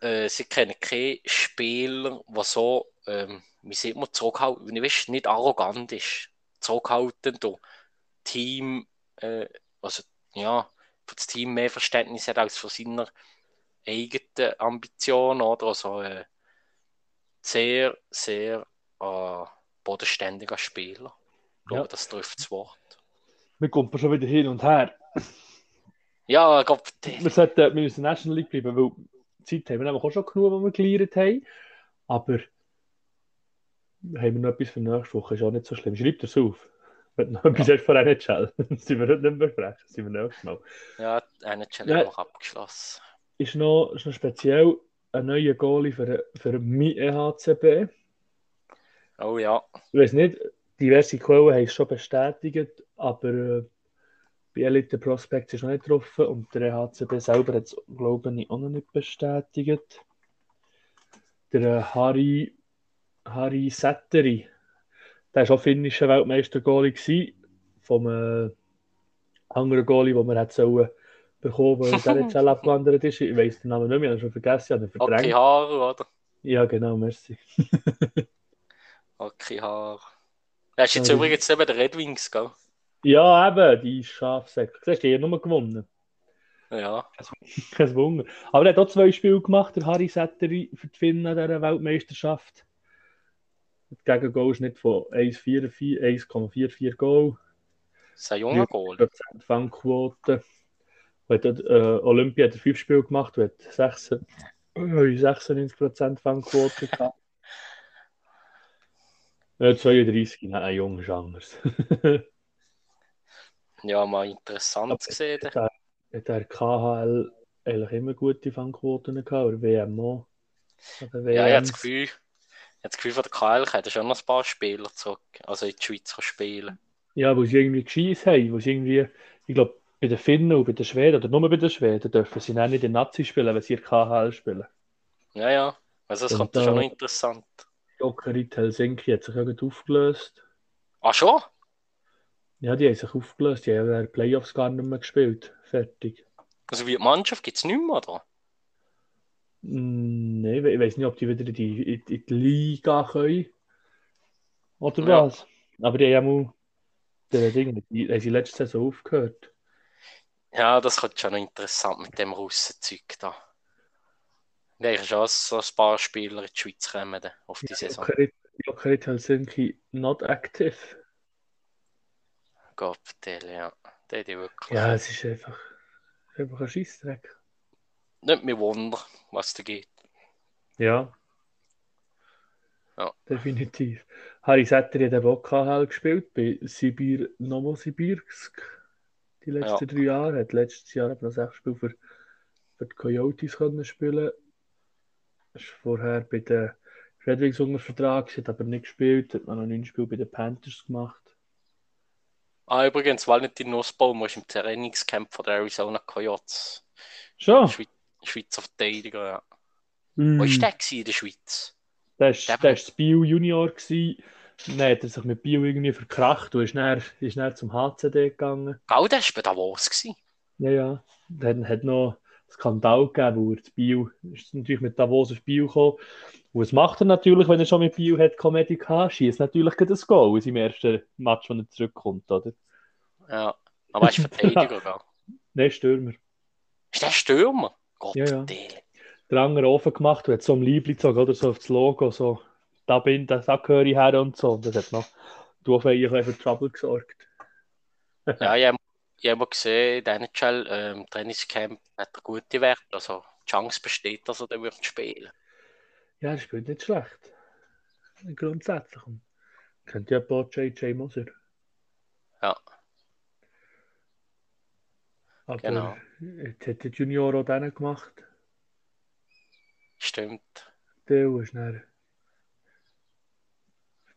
äh, sie kennen keinen Spieler, der so, ähm, wie sieht man, zurückhaltend, ich weiß, nicht arrogant ist, zurückhaltend und Team, äh, also ja, für das Team mehr Verständnis hat als für seine eigenen Ambitionen, oder? Also äh, sehr, sehr äh, bodenständiger Spieler. Ich glaube, Ja. das trifft das Wort. Wir kommen schon wieder hin und her. Ja, glaube, Wir sollten wir müssen National League bleiben, weil Zeit haben wir nämlich auch schon genug, die wir gelernt haben. Aber haben wir noch etwas für nächste Woche, ist auch nicht so schlimm. Schreib das auf. Wenn noch etwas hast von NHL, dann sind wir heute nicht mehr besprechen, das sind wir nächstes Mal. ja, eine Ja. Noch abgeschlossen. Ist noch, ist noch speziell ein neuer Goalie für, für mein EHCB. Oh ja, Ich weiß nicht, diverse Quellen haben es schon bestätigt, aber äh, bei Elite Prospects ist noch nicht getroffen und der EHCB selber hat es, glaube ich, auch noch nicht bestätigt. Der äh, Harry, Harry Setteri, der war auch finnischer Weltmeister-Goalie vom äh, anderen Goalie, den man hat sollen bekommen, der in der NHL abgewandert ist. Ich weiß den Namen nicht mehr, ich habe schon vergessen, ich habe ihn verdrängt. Haar, oder? Ja, genau, merci. Haar. Er ist jetzt übrigens neben den Red Wings, gell? Ja, eben, die Schafsäcke. Siehst du, die haben nur gewonnen. Ja, Kein Wunder. Aber er hat auch zwei Spiele gemacht, der Harry Setteri, für die Finnen an dieser Weltmeisterschaft. Die Gegengoal ist nicht von 1,44 1,44 Goal, das ist ein junger Goal. 10% Fangquote. Hat, äh, Olympia hat fünf Spiele gemacht und hat 6, äh, 96% Fangquote gehabt. Ja, 32, nein, jung ist anders. Ja, mal interessant gesehen. hat der KHL eigentlich immer gute Fangquoten gehabt, oder WM auch. Oder Ja, ich habe das. Gefühl, ich das Gefühl von der KL hat schon noch ein paar Spieler zurück, also in die Schweiz spielen. Ja, wo sie irgendwie gescheit haben, wo sie irgendwie, ich glaube, bei den Finnen und bei den Schweden, oder nur bei den Schweden, dürfen sie dann nicht in Nazi spielen, wenn sie in KHL spielen. Ja, ja, also das kommt da- schon noch interessant. Jokerit Helsinki hat sich ja aufgelöst. Ah, schon? Ja, die haben sich aufgelöst, die haben ja Playoffs gar nicht mehr gespielt. Fertig. Also wie die Mannschaft gibt es nicht mehr, oder? Mm, Nein, ich weiß nicht, ob die wieder in die, in, in die Liga können. Oder Ja. was? Aber die haben ja mal die, haben sie letzte Saison aufgehört. Ja, das kommt schon noch interessant mit dem Russenzeug da. Da ist schon so ein paar Spieler in die Schweiz kommen auf die Saison. Jokerit, Jokerit Helsinki not active. Gott, ja. Der hat wirklich. Ja, es ist einfach, einfach ein Scheißdreck. Nicht mehr Wunder, was da geht. Ja. Ja. Definitiv. Harry Setter hat eben auch KHL gespielt bei Sibir, Novosibirsk. Die letzten drei Jahre. Hat letztes Jahr aber noch sechs Spiele für, für die Coyotes können spielen. Ist vorher bei den Fredericks unter Vertrag, hat aber nicht gespielt. Hat noch neun Spiele bei den Panthers gemacht. Ah, übrigens, Valentin Nussbaum ist im Trainingscamp von der Arizona Coyotes. Schon? Schwe Schweizer Verteidiger, ja. Mm. Wo war der in der Schweiz? Der war Der- war Bio Junior. Gewesen. Dann hat er sich mit Bio irgendwie verkracht und ist dann, ist dann zum HCD gegangen. Gau, der war bei Davos. Gewesen. Ja, ja. Dann hat noch Skandal gegeben, wo er zu Bio ist natürlich mit Davos auf Bio gekommen. Und was macht er natürlich, wenn er schon mit Bio hat Comedy gehabt? Schießt natürlich das Goal in seinem ersten Match, wenn er zurückkommt, oder? Ja. Aber er ist Verteidiger, gell? Nein, Stürmer. Ist der Stürmer? Gott, Ja, ja. der. Der andere offen gemacht und hat so ein Liebling gezogen, oder so auf das Logo, so, da bin da, da gehöre ich her und so. Und das hat noch du auf jeden Fall für Trouble gesorgt. Ja, ich habe gesehen, in NHL, ähm, Trainingscamp hat er gute Werte. Also, die Chance besteht, dass er dann wird spielen. Ja, er spielt nicht schlecht. Grundsätzlich. Und Kennt ja ein paar J.J. Moser. Ja. Aber Genau. jetzt hat der Junior auch den gemacht. Stimmt. Der ist dann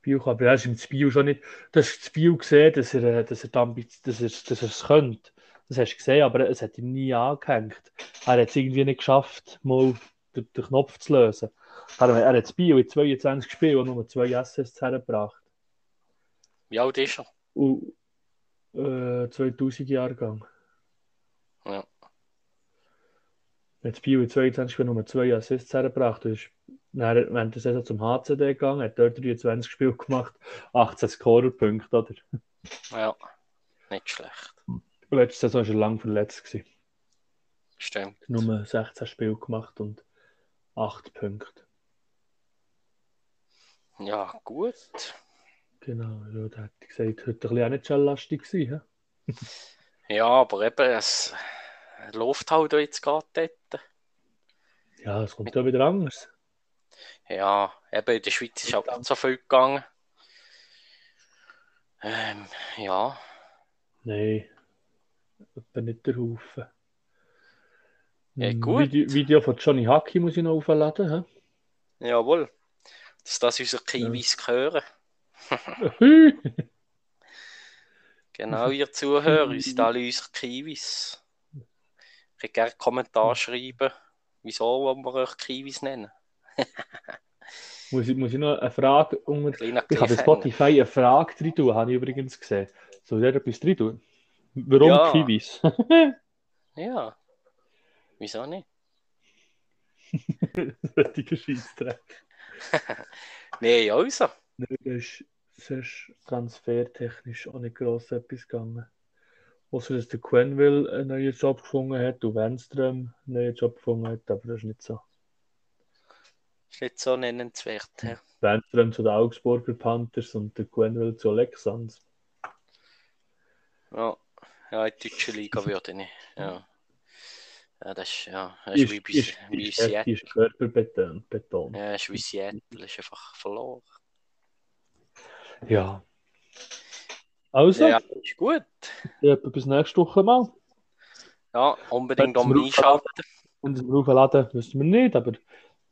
Spiel gekommen. Aber er ist im Spiel schon nicht. Du hast das Spiel gesehen, dass er, äh, dass er, die dass er, dass er es könnte. Das hast du gesehen, aber es hat ihm nie angehängt. Er hat es irgendwie nicht geschafft, mal den, den Knopf zu lösen. Er, er hat das Spiel in 22 Spielen und nur zwei Assists hergebracht. Wie alt ist er? Und, äh, 2000 Jahrgang. Ja. Jetzt Bio in 22 Spielen nur zwei Assists hergebracht. Du bist dann während der Saison zum HCD gegangen, hat dort 23 Spiele gemacht, 18 Scorerpunkte, oder? Ja. Nicht schlecht. Letzte Saison war er lang verletzt. Gewesen. Stimmt. Nur 16 Spiele gemacht und 8 Punkte. Ja, gut. Genau, ja, da hätte ich gesagt, heute ein bisschen auch nicht schnelllastig gewesen. hä? Ja, aber eben, es läuft halt jetzt gerade dort. Ja, es kommt ja wieder anders. Ja, eben in der Schweiz ist auch nicht so viel gegangen. Ähm, ja, Nein, etwa nicht der Haufen. Ja, Hm, gut. Video, Video von Johnny Haki muss ich noch aufladen. hä? jawohl. Dass das unsere Kiwis hören. Genau, ihr Zuhörer, sind alle unsere Kiwis. Ich könnt gerne Kommentar schreiben, wieso wollen wir euch Kiwis nennen. muss, ich, muss ich noch eine Frage unter. Ich habe. Spotify eine Frage drin tun, habe ich übrigens gesehen. Soll der etwas drin tun? Warum Ja. Kiwis? Ja, wieso nicht? Richtiger Scheissdreck. Nee, also. Nein, das ist sonst transfertechnisch auch nicht gross etwas gegangen. Außer dass der Quenville einen neuen Job gefunden hat und Wenström einen neuen Job gefunden hat, aber das ist nicht so. Ist nicht so nennenswert. hä? Wenström zu den Augsburger Panthers und der Quenville zu Alexans. Ja, ja in der deutschen Liga würde ich nicht. Ja. Ja, das ist, ja, das ist Ist, wie, bei, ist, wie ist, Seattle. ist körperbetont. betont. Ja, ist wie Seattle, ist einfach verloren. Ja. Also, Ja, ist gut. ja. bis nächste Woche mal. Ja, unbedingt um einschalten. Und wir aufladen, wissen wir nicht, aber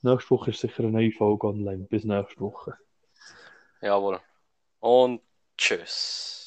nächste Woche ist sicher eine neue Folge online. Bis nächste Woche. Jawohl. Und tschüss.